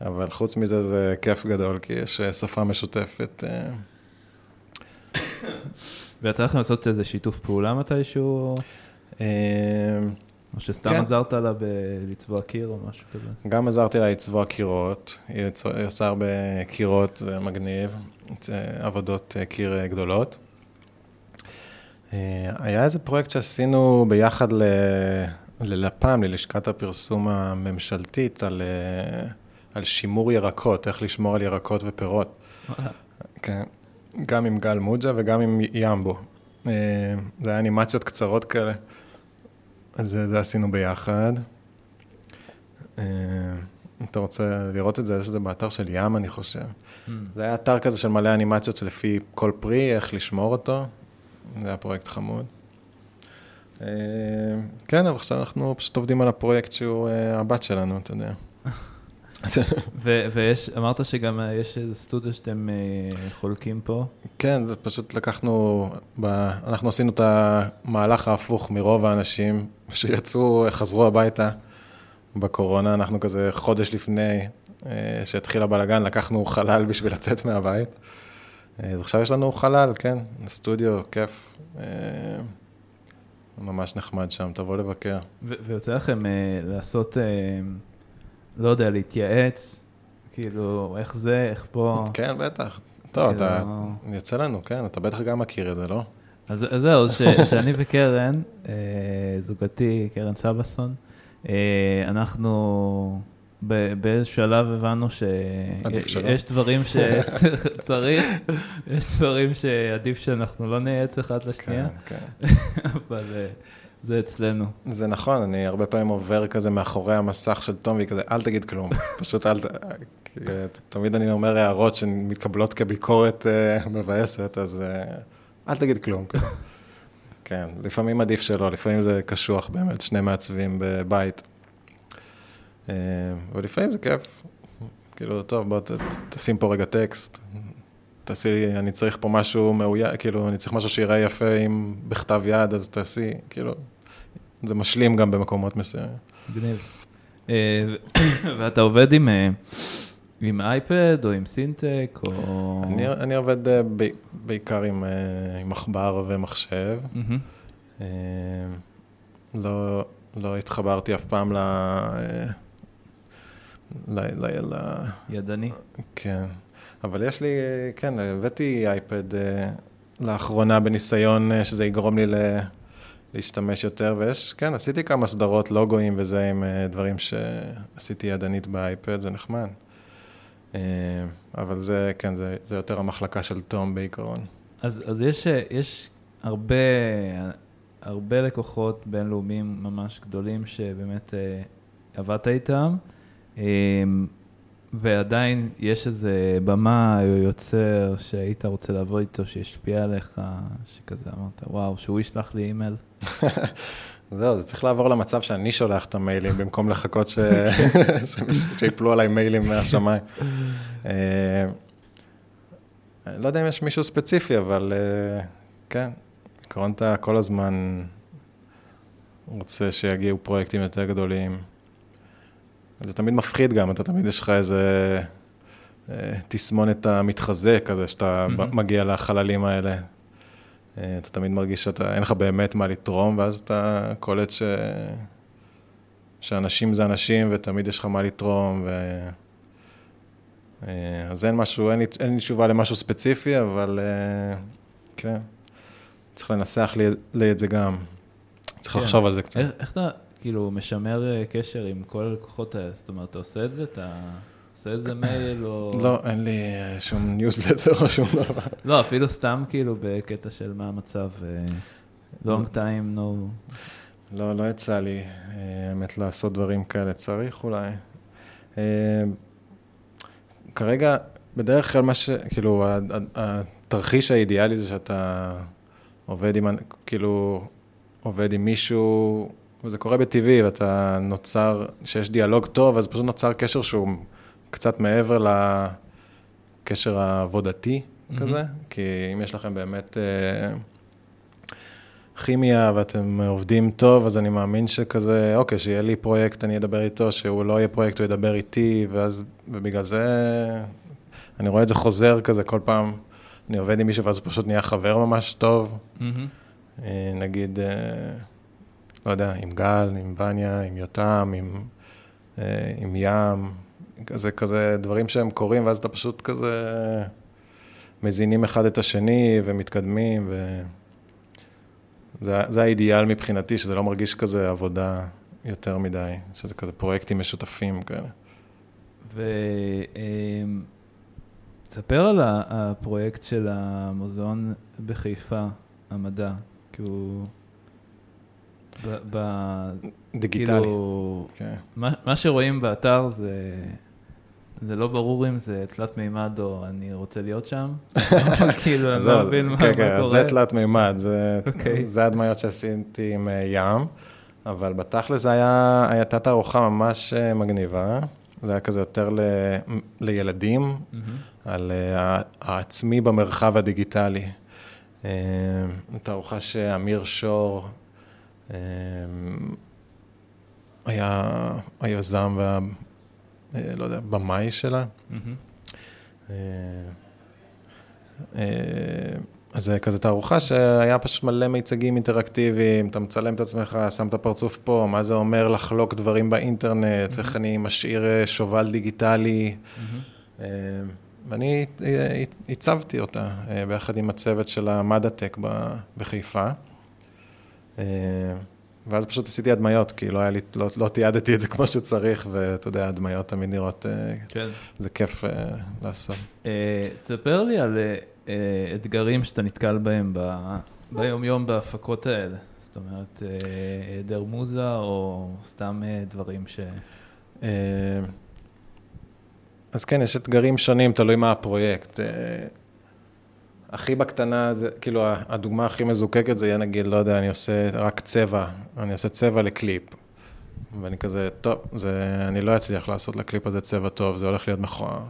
אבל חוץ מזה זה כיף גדול, כי יש אה, שפה משותפת. אה. ויצא לכם לעשות איזה שיתוף פעולה מתישהו? אה, או שסתם כן. עזרת לה בלצבוע קיר או משהו כזה? גם עזרתי לה לצבוע קירות, היא עושה הרבה קירות, זה מגניב, עבודות קיר גדולות. היה איזה פרויקט שעשינו ביחד ל... ללפ"ם, ללשכת הפרסום הממשלתית, על, אה, על שימור ירקות, איך לשמור על ירקות ופירות. כן, גם עם גל מוג'ה וגם עם ימבו. אה, זה היה אנימציות קצרות כאלה, אז זה, זה עשינו ביחד. אה, אם אתה רוצה לראות את זה, יש את זה באתר של ים, אני חושב. Mm. זה היה אתר כזה של מלא אנימציות שלפי כל פרי, איך לשמור אותו. זה היה פרויקט חמוד. אה, כן, אבל עכשיו אנחנו פשוט עובדים על הפרויקט שהוא אה, הבת שלנו, אתה יודע. ויש, אמרת שגם אה, יש איזה סטודיו שאתם חולקים פה? כן, זה פשוט לקחנו, אנחנו עשינו את המהלך ההפוך מרוב האנשים שיצאו, חזרו הביתה בקורונה, אנחנו כזה חודש לפני שהתחיל הבלאגן, לקחנו חלל בשביל לצאת מהבית. אז עכשיו יש לנו חלל, כן, סטודיו, כיף. ממש נחמד שם, תבוא לבקר. ויוצא לכם אה, לעשות, אה, לא יודע, להתייעץ, כאילו, איך זה, איך פה? כן, בטח. טוב, כאילו... אתה, יוצא לנו, כן, אתה בטח גם מכיר את זה, לא? אז, אז זהו, ש, שאני וקרן, אה, זוגתי, קרן סבסון, אה, אנחנו... באיזשהו שלב הבנו שיש דברים שצריך, יש דברים שעדיף שאנחנו לא נייעץ אחד לשנייה, כן, כן. אבל אה, זה אצלנו. זה נכון, אני הרבה פעמים עובר כזה מאחורי המסך של תום, והיא כזה, אל תגיד כלום, פשוט אל, תמיד אני אומר הערות שמתקבלות כביקורת מבאסת, אז אל תגיד כלום. כן, לפעמים עדיף שלא, לפעמים זה קשוח באמת, שני מעצבים בבית. אה, ולפעמים זה כיף. כאילו, טוב, בוא ת, תשים פה רגע טקסט, תעשי, אני צריך פה משהו מאויר, כאילו, אני צריך משהו שיראה יפה עם בכתב יד, אז תעשי, כאילו, זה משלים גם במקומות מסוימים. מגניב. אה, ואתה עובד עם, אה, עם אייפד או עם סינטק או... אני, אני עובד בעיקר עם, עם עכבר ומחשב. Mm-hmm. לא, לא התחברתי אף פעם ל... ל... ל... ל... ידני. כן. אבל יש לי, כן, הבאתי אייפד אה, לאחרונה בניסיון אה, שזה יגרום לי ל... להשתמש יותר, ויש, כן, עשיתי כמה סדרות לוגויים וזה עם אה, דברים שעשיתי ידנית באייפד, זה נחמד. אבל זה, כן, זה, זה יותר המחלקה של תום בעיקרון. אז, אז יש, יש הרבה, הרבה לקוחות בינלאומיים ממש גדולים שבאמת עבדת איתם. אמ, ועדיין יש איזה במה או יוצר שהיית רוצה לעבוד איתו, שישפיע עליך, שכזה אמרת, וואו, שהוא ישלח לי אימייל. זהו, זה צריך לעבור למצב שאני שולח את המיילים, במקום לחכות ש... שיפלו עליי מיילים מהשמיים. אה, אני לא יודע אם יש מישהו ספציפי, אבל אה, כן, עקרון אתה כל הזמן רוצה שיגיעו פרויקטים יותר גדולים. זה תמיד מפחיד גם, אתה תמיד יש לך איזה אה, תסמונת המתחזה כזה, שאתה mm-hmm. מגיע לחללים האלה. אה, אתה תמיד מרגיש שאתה, אין לך באמת מה לתרום, ואז אתה קולט ש... שאנשים זה אנשים, ותמיד יש לך מה לתרום, ו... אה, אז אין משהו, אין לי, אין לי תשובה למשהו ספציפי, אבל כן, צריך לנסח לי, לי את זה גם. צריך כן. לחשוב על זה קצת. איך, איך אתה... כאילו, משמר אה, קשר עם כל הלקוחות האלה? זאת אומרת, אתה עושה את זה? אתה עושה איזה מייל או... לא, אין לי אה, שום ניוזלטר או שום דבר. לא, אפילו סתם כאילו בקטע של מה המצב, אה, long time, no... לא, לא יצא לי, האמת, לעשות דברים כאלה. צריך אולי. כרגע, בדרך כלל מה ש... כאילו, התרחיש האידיאלי זה שאתה עובד עם, כאילו, עובד עם מישהו, וזה קורה בטבעי, ואתה נוצר, שיש דיאלוג טוב, אז פשוט נוצר קשר שהוא קצת מעבר לקשר העבודתי mm-hmm. כזה, כי אם יש לכם באמת אה, כימיה ואתם עובדים טוב, אז אני מאמין שכזה, אוקיי, שיהיה לי פרויקט, אני אדבר איתו, שהוא לא יהיה פרויקט, הוא ידבר איתי, ואז, ובגלל זה, אני רואה את זה חוזר כזה כל פעם. אני עובד עם מישהו ואז הוא פשוט נהיה חבר ממש טוב. Mm-hmm. נגיד, אה, לא יודע, עם גל, עם בניה, עם יותם, עם, אה, עם ים, כזה, כזה דברים שהם קורים, ואז אתה פשוט כזה מזינים אחד את השני ומתקדמים, וזה האידיאל מבחינתי, שזה לא מרגיש כזה עבודה יותר מדי, שזה כזה פרויקטים משותפים כאלה. ו... תספר על הפרויקט של המוזיאון בחיפה, המדע, כי הוא... ב... דיגיטלי. כאילו, okay. כן. מה, מה שרואים באתר זה, זה לא ברור אם זה תלת מימד או אני רוצה להיות שם, כאילו, אני לא מבין מה, כן, כן, קורה. זה תלת מימד, זה, okay. אוקיי. זה הדמיות שעשיתי עם אה, ים, אבל בתכל'ס זה הייתה תערוכה ממש אה, מגניבה. זה היה כזה יותר ל, לילדים. על uh, העצמי במרחב הדיגיטלי. Uh, תערוכה שאמיר שור היה היזם וה... uh, לא יודע, במאי שלה. Mm-hmm. Uh, uh, אז זה כזה תערוכה שהיה פשוט מלא מיצגים אינטראקטיביים, אתה מצלם את עצמך, שם את הפרצוף פה, מה זה אומר לחלוק דברים באינטרנט, mm-hmm. איך אני משאיר אה, שובל דיגיטלי. Mm-hmm. ואני הצבתי אותה ביחד עם הצוות של המדעטק בחיפה. ואז פשוט עשיתי הדמיות, כי לא היה לי, לא, לא תיעדתי את זה כמו שצריך, ואתה יודע, הדמיות תמיד נראות, כן. זה כיף לעשות. תספר לי על אה, אתגרים שאתה נתקל בהם ב, ביום-יום בהפקות האלה? זאת אומרת, אה, היעדר מוזה או סתם אה, דברים ש... אז כן, יש אתגרים שונים, תלוי מה הפרויקט. הכי בקטנה, זה, כאילו, הדוגמה הכי מזוקקת זה יהיה נגיד, לא יודע, אני עושה רק צבע, אני עושה צבע לקליפ. ואני כזה, טוב, זה, אני לא אצליח לעשות לקליפ הזה צבע טוב, זה הולך להיות מכוער.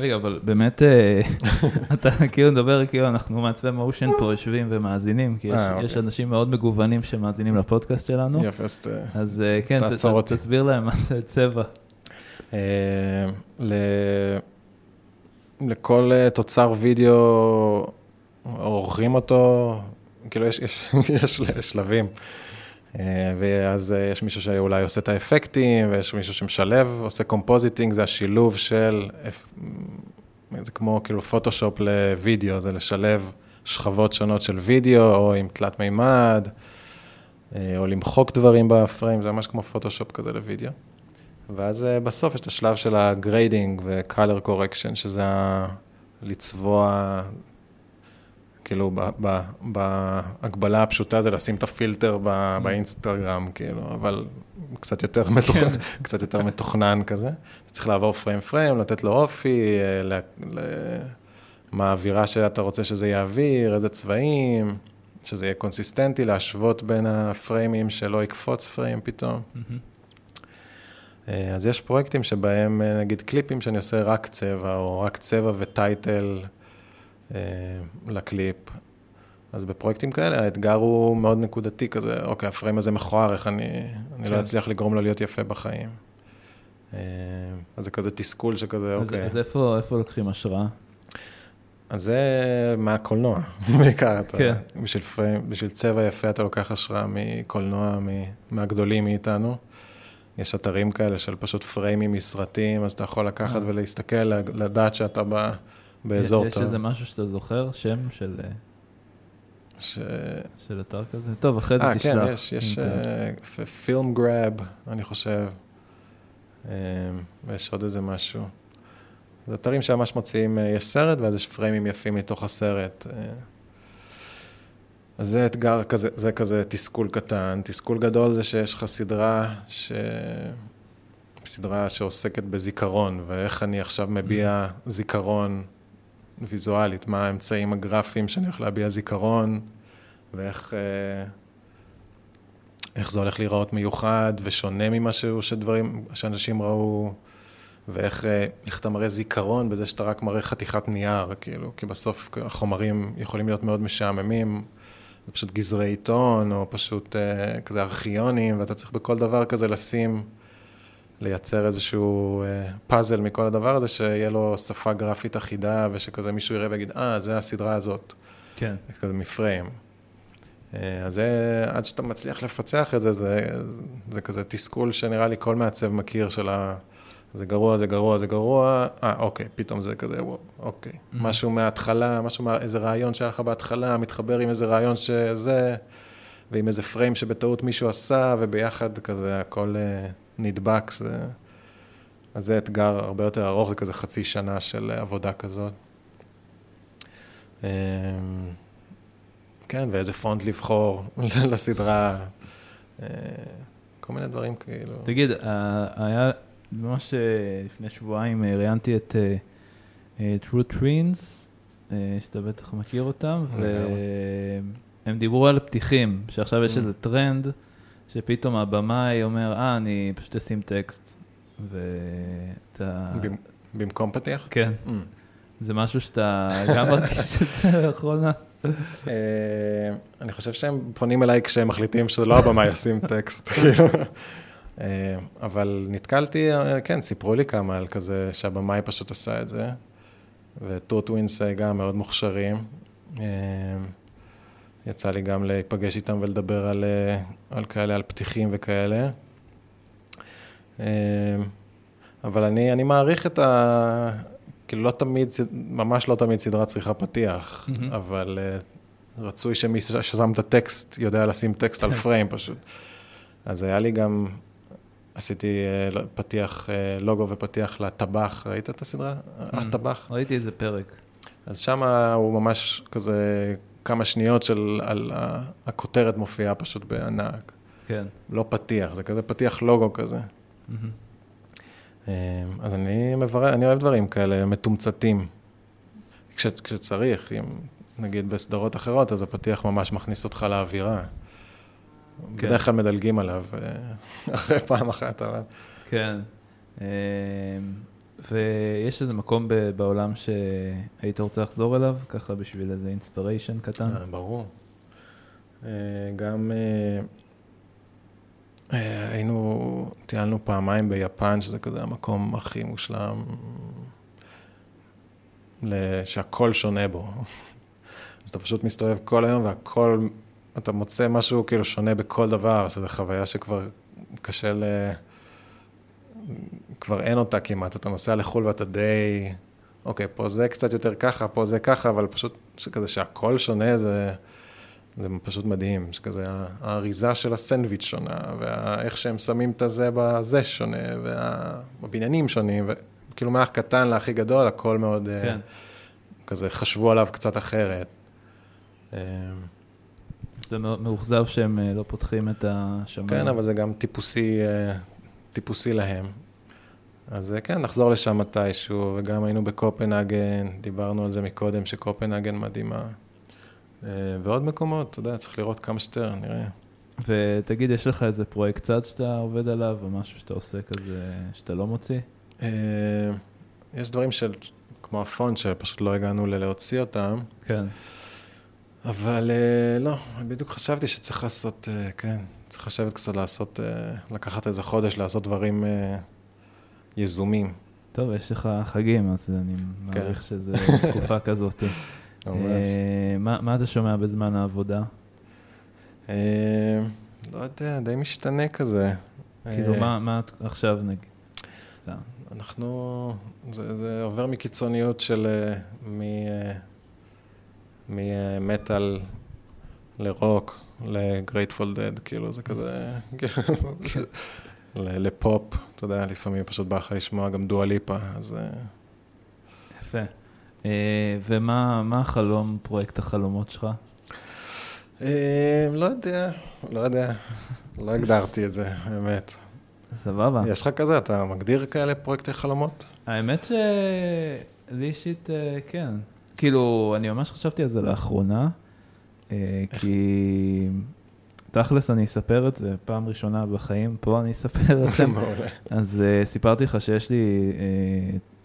רגע, אבל באמת, אה, אתה כאילו מדבר כאילו אנחנו מעצבי מושן פה יושבים ומאזינים, כי יש אה, אוקיי. אנשים מאוד מגוונים שמאזינים לפודקאסט שלנו. יפה, אז אז אה, כן, תסביר להם מה זה צבע. לכל תוצר וידאו עורכים אותו, כאילו יש שלבים. ואז יש מישהו שאולי עושה את האפקטים, ויש מישהו שמשלב, עושה compositing, זה השילוב של, זה כמו כאילו פוטושופ לוידאו, זה לשלב שכבות שונות של וידאו, או עם תלת מימד, או למחוק דברים בפריים, זה ממש כמו פוטושופ כזה לוידאו. ואז בסוף יש את השלב של ה grading ו-color correction, שזה לצבוע כאילו, בהקבלה הפשוטה זה לשים את הפילטר באינסטגרם, כאילו, אבל קצת יותר, מתוכ... כן. קצת יותר מתוכנן כזה. אתה צריך לעבור פריים פריים, לתת לו אופי, ל... ל... מה האווירה שאתה רוצה שזה יעביר, איזה צבעים, שזה יהיה קונסיסטנטי, להשוות בין הפריימים, שלא יקפוץ פריים פתאום. אז יש פרויקטים שבהם, נגיד קליפים שאני עושה רק צבע, או רק צבע וטייטל. אה, לקליפ. אז בפרויקטים כאלה האתגר הוא מאוד נקודתי כזה, אוקיי, הפריים הזה מכוער, איך אני, אני לא כן. אצליח לגרום לו להיות יפה בחיים. אה, אז זה כזה תסכול שכזה, אז, אוקיי. אז איפה, איפה לוקחים השראה? אז זה מהקולנוע, בעיקר. אתה, כן. בשביל, פריים, בשביל צבע יפה אתה לוקח השראה מקולנוע, מהגדולים מאיתנו. יש אתרים כאלה של פשוט פריימים מסרטים, אז אתה יכול לקחת אה. ולהסתכל, לדעת שאתה ב... באזור... יש איזה משהו שאתה זוכר? שם של... אה, ש... של אתר כזה? טוב, אחרי זה תשלח. אה, כן, יש, יש פילם גראב, אני חושב. אה, ויש עוד איזה משהו. זה אתרים שממש מוציאים, אה, יש סרט ואז יש פריימים יפים מתוך הסרט. אז זה אתגר כזה, זה כזה תסכול קטן. תסכול גדול זה שיש לך סדרה ש... סדרה שעוסקת בזיכרון, ואיך אני עכשיו מביע. זיכרון ויזואלית, מה האמצעים הגרפיים שאני הולך להביע זיכרון, ואיך אה, איך זה הולך להיראות מיוחד ושונה ממשהו שדברים, שאנשים ראו, ואיך אה, איך אתה מראה זיכרון בזה שאתה רק מראה חתיכת נייר, כאילו, כי בסוף החומרים יכולים להיות מאוד משעממים. זה פשוט גזרי עיתון, או פשוט אה, כזה ארכיונים, ואתה צריך בכל דבר כזה לשים, לייצר איזשהו אה, פאזל מכל הדבר הזה, שיהיה לו שפה גרפית אחידה, ושכזה מישהו יראה ויגיד, אה, זה הסדרה הזאת. כן. כזה מפריים. אה, אז זה, עד שאתה מצליח לפצח את זה, זה, זה כזה תסכול שנראה לי כל מעצב מכיר של ה... זה גרוע, זה גרוע, זה גרוע, אה, אוקיי, פתאום זה כזה, אוקיי. Mm-hmm. משהו מההתחלה, משהו, מה, איזה רעיון שהיה לך בהתחלה, מתחבר עם איזה רעיון שזה, ועם איזה פריים שבטעות מישהו עשה, וביחד כזה הכל אה, נדבק, זה... אז זה אתגר הרבה יותר ארוך, זה כזה חצי שנה של עבודה כזאת. אה, כן, ואיזה פונט לבחור לסדרה, אה, כל מיני דברים כאילו. תגיד, היה ממש לפני שבועיים ראיינתי את True Trines, שאתה בטח מכיר אותם, והם דיברו על פתיחים, שעכשיו יש ממ. איזה טרנד, שפתאום הבמאי אומר, אה, אני פשוט אשים טקסט, ואתה... במקום פתיח? כן. Mm. זה משהו שאתה גם מרגיש את זה לאחרונה? אה, אני חושב שהם פונים אליי כשהם מחליטים שזה לא הבמאי ישים טקסט, כאילו. אה, אבל נתקלתי, אה, כן, סיפרו לי כמה על כזה שהבמאי פשוט עשה את זה, וטוט ווינס גם מאוד מוכשרים. יצא לי גם להיפגש איתם ולדבר על, על כאלה, על פתיחים וכאלה. אבל אני, אני מעריך את ה... כאילו לא תמיד, ממש לא תמיד סדרה צריכה פתיח, mm-hmm. אבל רצוי שמי ששם את הטקסט יודע לשים טקסט על פריים. פשוט. אז היה לי גם, עשיתי uh, פתיח, uh, לוגו ופתיח לטבח, ראית את הסדרה? Mm-hmm. הטבח? ראיתי איזה פרק. אז שם הוא ממש כזה כמה שניות של, על הכותרת מופיעה פשוט בענק. כן. לא פתיח, זה כזה פתיח לוגו כזה. אמ, אז אני מברר, אני אוהב דברים כאלה מתומצתים. כש, כשצריך, אם נגיד בסדרות אחרות, אז הפתיח ממש מכניס אותך לאווירה. כן. בדרך כלל מדלגים עליו אה, אחרי פעם אחת, אבל... כן. אמ, ויש איזה מקום בעולם שהיית רוצה לחזור אליו, ככה בשביל איזה אינספיריישן קטן? אה, ברור. אה, גם היינו, טיילנו פעמיים ביפן, שזה כזה המקום הכי מושלם, שהכל שונה בו. אז אתה פשוט מסתובב כל היום והכל, אתה מוצא משהו כאילו שונה בכל דבר, שזו חוויה שכבר קשה ל... כבר אין אותה כמעט, אתה נוסע לחו"ל ואתה די, אוקיי, פה זה קצת יותר ככה, פה זה ככה, אבל פשוט כזה שהכל שונה, זה... זה פשוט מדהים, שכזה האריזה של הסנדוויץ' שונה, ואיך שהם שמים את הזה בזה שונה, והבניינים שונים, וכאילו מהאח קטן להכי גדול, הכל מאוד, אה, כן. כזה חשבו עליו קצת אחרת. אה, זה מאוכזב שהם אה, לא פותחים את השמיים. כן, אבל זה גם טיפוסי, טיפוסי להם. אז כן, נחזור לשם מתישהו, וגם היינו בקופנהגן, דיברנו על זה מקודם, שקופנהגן מדהימה. אה, ועוד מקומות, אתה יודע, צריך לראות כמה שיותר, נראה. ותגיד, יש לך איזה פרויקט צד שאתה עובד עליו, או משהו שאתה עושה כזה, שאתה לא מוציא? אה, יש דברים של, כמו הפונט, שפשוט לא הגענו ללהוציא אותם. כן. אבל אה, לא, בדיוק חשבתי שצריך לעשות, כן, צריך לשבת קצת לעשות, לקחת איזה חודש לעשות דברים יזומים. טוב, יש לך חגים, אז אני כן. מעריך שזה תקופה כזאת. ממש. אה, מה אתה שומע בזמן העבודה? אה, לא יודע, די משתנה כזה. כאילו, אה, מה עכשיו נגיד? סתם. אנחנו, זה עובר מקיצוניות של ממטאל לרוק, לגרייטפול דד, כאילו זה כזה, לפופ, אתה יודע, לפעמים פשוט בא לך לשמוע גם דואליפה, אז... יפה. אה, ומה החלום, פרויקט החלומות שלך? אה, לא יודע, לא יודע. לא הגדרתי את זה, האמת. סבבה. יש לך כזה, אתה מגדיר כאלה פרויקטי חלומות? האמת שלי אישית, אה, כן. כאילו, אני ממש חשבתי על זה לאחרונה, אה, כי תכלס אני אספר את זה פעם ראשונה בחיים, פה אני אספר לכם. מעולה. אז אה, סיפרתי לך שיש לי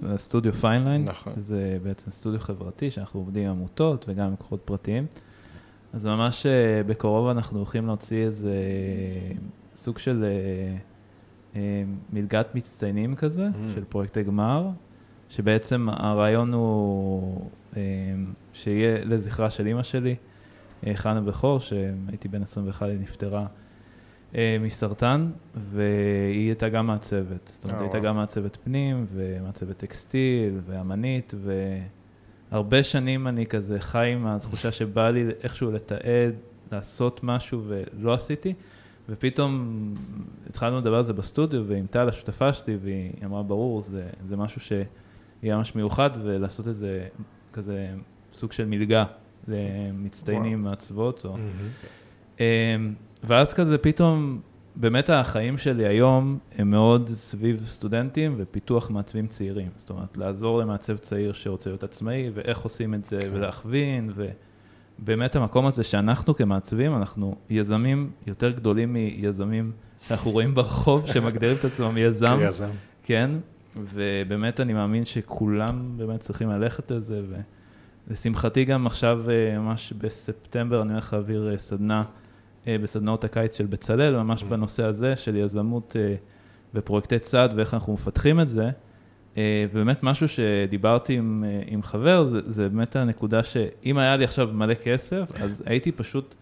אה, סטודיו Fineline, נכון. שזה בעצם סטודיו חברתי, שאנחנו עובדים עם עמותות וגם עם לקוחות פרטיים. אז ממש אה, בקרוב אנחנו הולכים להוציא איזה סוג של אה, אה, מלגת מצטיינים כזה, ממ. של פרויקטי גמר, שבעצם הרעיון הוא שיהיה לזכרה של אימא שלי, אה, חנה בכור, שהייתי בן 21, היא נפטרה אה, מסרטן, והיא הייתה גם מעצבת. זאת אומרת, אה, הייתה. גם מעצבת פנים, ומעצבת טקסטיל, ואמנית, והרבה שנים אני כזה חי עם התחושה שבא לי איכשהו לתעד, לעשות משהו ולא עשיתי, ופתאום התחלנו לדבר על זה בסטודיו, ועם טל, השותפה שלי, והיא אמרה, ברור, זה, זה משהו שיהיה ממש מיוחד, ולעשות איזה כזה סוג של מלגה למצטיינים מעצבות, או... אמ, ואז כזה פתאום, באמת החיים שלי היום הם מאוד סביב סטודנטים ופיתוח מעצבים צעירים. זאת אומרת, לעזור למעצב צעיר שרוצה להיות עצמאי, ואיך עושים את זה, כן. ולהכווין, ובאמת המקום הזה שאנחנו כמעצבים, אנחנו יזמים יותר גדולים מיזמים שאנחנו רואים ברחוב, שמגדירים את עצמם יזם. כיזם. כן, ובאמת אני מאמין שכולם באמת צריכים ללכת לזה, ולשמחתי גם עכשיו, אה, ממש בספטמבר, אני הולך להעביר אה, סדנה אה, בסדנאות הקיץ של בצלאל, ממש Mm. בנושא הזה של יזמות ופרויקטי צד ואיך אנחנו מפתחים את זה. ובאמת משהו שדיברתי עם, עם חבר, זה, זה באמת הנקודה שאם היה לי עכשיו מלא כסף, אז הייתי פשוט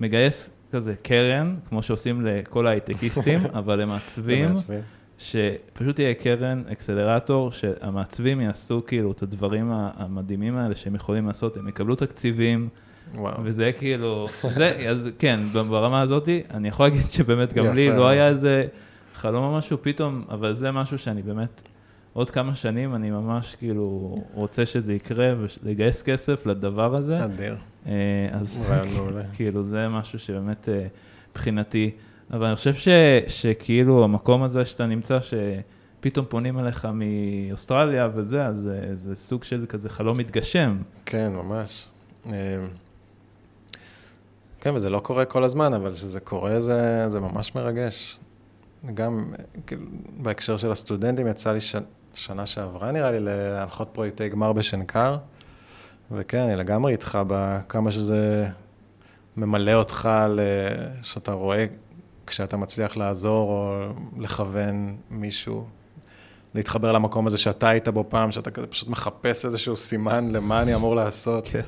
מגייס כזה קרן, כמו שעושים לכל ההייטקיסטים, אבל למעצבים. למעצבים. שפשוט יהיה קרן, אקסלרטור, שהמעצבים יעשו כאילו את הדברים המדהימים האלה שהם יכולים לעשות, הם יקבלו תקציבים, וואו. וזה כאילו, זה, אז כן, ברמה הזאת, אני יכול להגיד שבאמת גם יפה לי לא. היה איזה חלום או משהו פתאום, אבל זה משהו שאני באמת, עוד כמה שנים אני ממש כאילו רוצה שזה יקרה, ולגייס כסף לדבר הזה, אדיר. אה, אז. כאילו זה משהו שבאמת אה, מבחינתי, אבל אני חושב ש, שכאילו המקום הזה שאתה נמצא, שפתאום פונים אליך מאוסטרליה וזה, אז זה, זה סוג של כזה חלום מתגשם. כן, ממש. אה, כן, וזה לא קורה כל הזמן, אבל כשזה קורה זה, זה ממש מרגש. גם אה, כאילו, בהקשר של הסטודנטים, יצא לי ש... שנה שעברה, נראה לי, להנחות פרויקטי גמר בשנקר, וכן, אני לגמרי איתך בכמה שזה ממלא אותך. שאתה רואה כשאתה מצליח לעזור או לכוון מישהו, להתחבר למקום הזה שאתה היית בו פעם, שאתה כזה פשוט מחפש איזשהו סימן למה אני אמור לעשות. כן.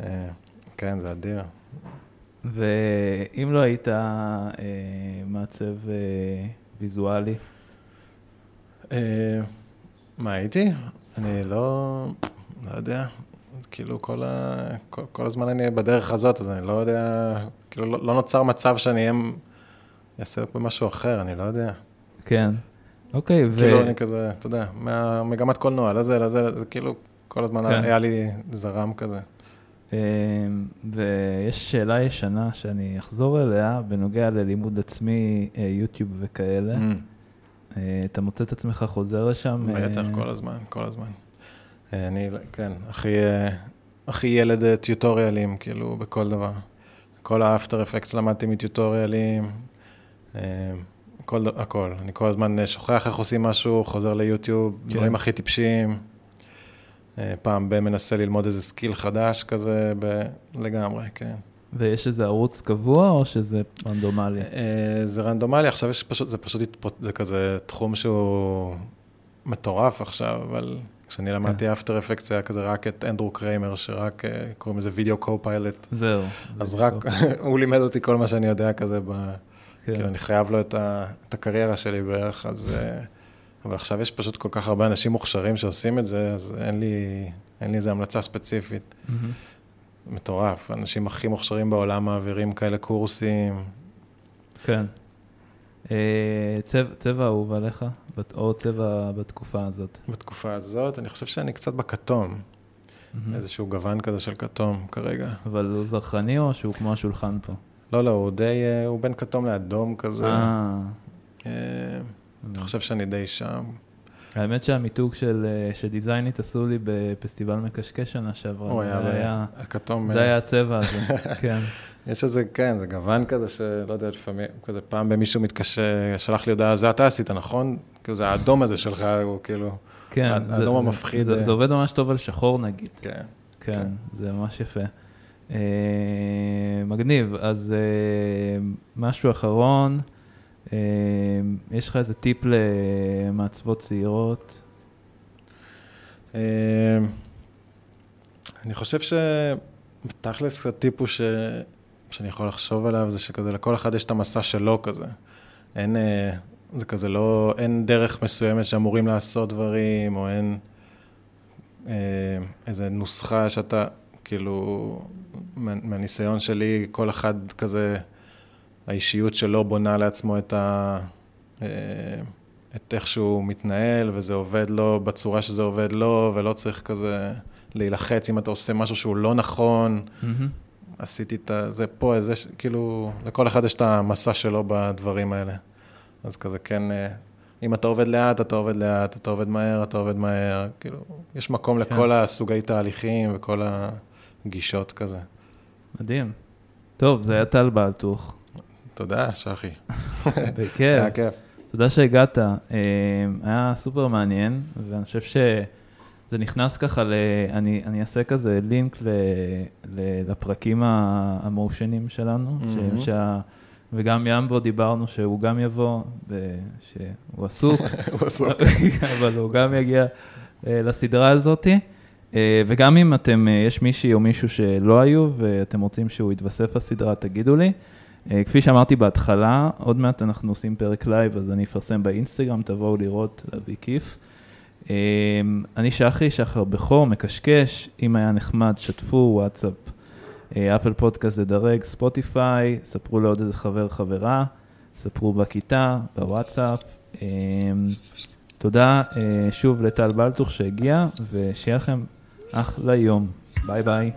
אה, כן, זה אדיר. ואם לא היית אה, מעצב אה, ויזואלי, אה, מה הייתי? אני לא, לא יודע, כאילו כל, ה, כל, כל הזמן אני בדרך הזאת, אז אני לא יודע, כאילו לא, לא נוצר מצב שאני אהיה, אעשה במשהו אחר, אני לא יודע. כן. אוקיי, ו... כאילו אני כזה, אתה יודע, מהמגמת קולנוע, לזה, לזה, לזה, כאילו כל הזמן כן. היה לי זרם כזה. אה, ויש שאלה ישנה שאני אחזור אליה, בנוגע ללימוד עצמי, אה, יוטיוב וכאלה. Mm, אה, אתה מוצא את עצמך חוזר לשם? בטח, אה, כל הזמן, כל הזמן. אני, כן, הכי, הכי ילד טיוטוריאלים, כאילו, בכל דבר. כל ה After Effects למדתי מטיוטוריאלים, כל, ד- הכל. אני כל הזמן אה, שוכח איך עושים משהו, חוזר ליוטיוב, כן. דברים הכי טיפשיים. אה, פעם ב- מנסה ללמוד איזה skill חדש כזה, ב... לגמרי, כן. ויש איזה ערוץ קבוע או שזה רנדומלי? אה, זה רנדומלי, עכשיו יש פשוט, זה פשוט, זה כזה תחום שהוא מטורף עכשיו, אבל כשאני למדתי אפטר אפקט זה היה כזה רק את אנדרו קריימר, שרק אה, קוראים לזה וידאו קו-פיילוט. זהו. אז רק. הוא לימד אותי כל מה שאני יודע כזה, ב... כן. כאילו אני חייב לו את, ה... את הקריירה שלי בערך, אז... אה, אבל עכשיו יש פשוט כל כך הרבה אנשים מוכשרים שעושים את זה, אז אין לי, אין לי איזה המלצה ספציפית. מהמם. מטורף, האנשים הכי מוכשרים בעולם מעבירים כאלה קורסים. כן. אה, צבע- צבע אהוב עליך? או צבע בתקופה הזאת? בתקופה הזאת, אני חושב שאני קצת בכתום, מהמם. איזשהו גוון כזה של כתום כרגע. אבל הוא זרחני או שהוא כמו השולחן פה? לא, לא, הוא די, אה, הוא בין כתום לאדום כזה. אה, אה, אני חושב שאני די שם. האמת שהמיתוג של, אה, שדיזיינית עשו לי בפסטיבל מקשקש שנה שעברה. הוא היה היה- הכתום. זה היה הצבע הזה, כן. יש איזה, כן, זה גוון כזה שלא יודע, לפעמים, כזה פעם במישהו מתקשר, שלח לי הודעה, זה אתה עשית, נכון? כאילו זה האדום הזה שלך, הוא כאילו, כן, האדום זה- המפחיד, זה. זה עובד ממש טוב על שחור נגיד. כן. כן, כן. זה ממש יפה. אה, מגניב, אז אה, משהו אחרון, אה, יש לך איזה טיפ למעצבות צעירות? אני חושב שבתכלס הטיפ הוא ש... שאני יכול לחשוב עליו, זה שכזה לכל אחד יש את המסע שלו כזה. אין, זה כזה לא, אין דרך מסוימת שאמורים לעשות דברים, או אין אה, איזה נוסחה שאתה, כאילו, מה- מהניסיון שלי, כל אחד כזה, האישיות שלו בונה לעצמו את ה... אה, את איך שהוא מתנהל, וזה עובד לו בצורה שזה עובד לו, ולא צריך כזה להילחץ אם אתה עושה משהו שהוא לא נכון. עשיתי את זה פה, איזה, כאילו, לכל אחד יש את המסע שלו בדברים האלה. אז כזה, כן, אה, אם אתה עובד לאט, אתה עובד לאט, אתה עובד מהר, אתה עובד מהר, כאילו, יש מקום כן. לכל הסוגי תהליכים וכל הגישות כזה. מדהים. טוב, זה היה טל בלטוך. תודה, שחי. בכיף. היה כיף. תודה שהגעת. אה, היה סופר מעניין, ואני חושב שזה נכנס ככה ל... אני, אני אעשה כזה לינק ל, ל, לפרקים ה motion-ים שלנו, מהמם. שה, וגם ימבו דיברנו שהוא גם יבוא, שהוא עסוק, הוא עסוק. אבל הוא גם יגיע אה, לסדרה הזאתי. אה, וגם אם אתם, אה, יש מישהי או מישהו שלא היו ואתם רוצים שהוא יתווסף לסדרה, תגידו לי. אה, כפי שאמרתי בהתחלה, עוד מעט אנחנו עושים פרק live, אז אני אפרסם באינסטגרם, תבואו לראות, יהיה כיף. אני שחי, שחר בכור, מקשקש, אם היה נחמד, שתפו, וואטסאפ, Apple Podcasts תדרגו, ספוטיפיי, ספרו לעוד איזה חבר, חברה, ספרו בכיתה, בוואטסאפ. תודה שוב לטל בלטוך שהגיע, ושיהיה לכם אחלה יום. ביי ביי.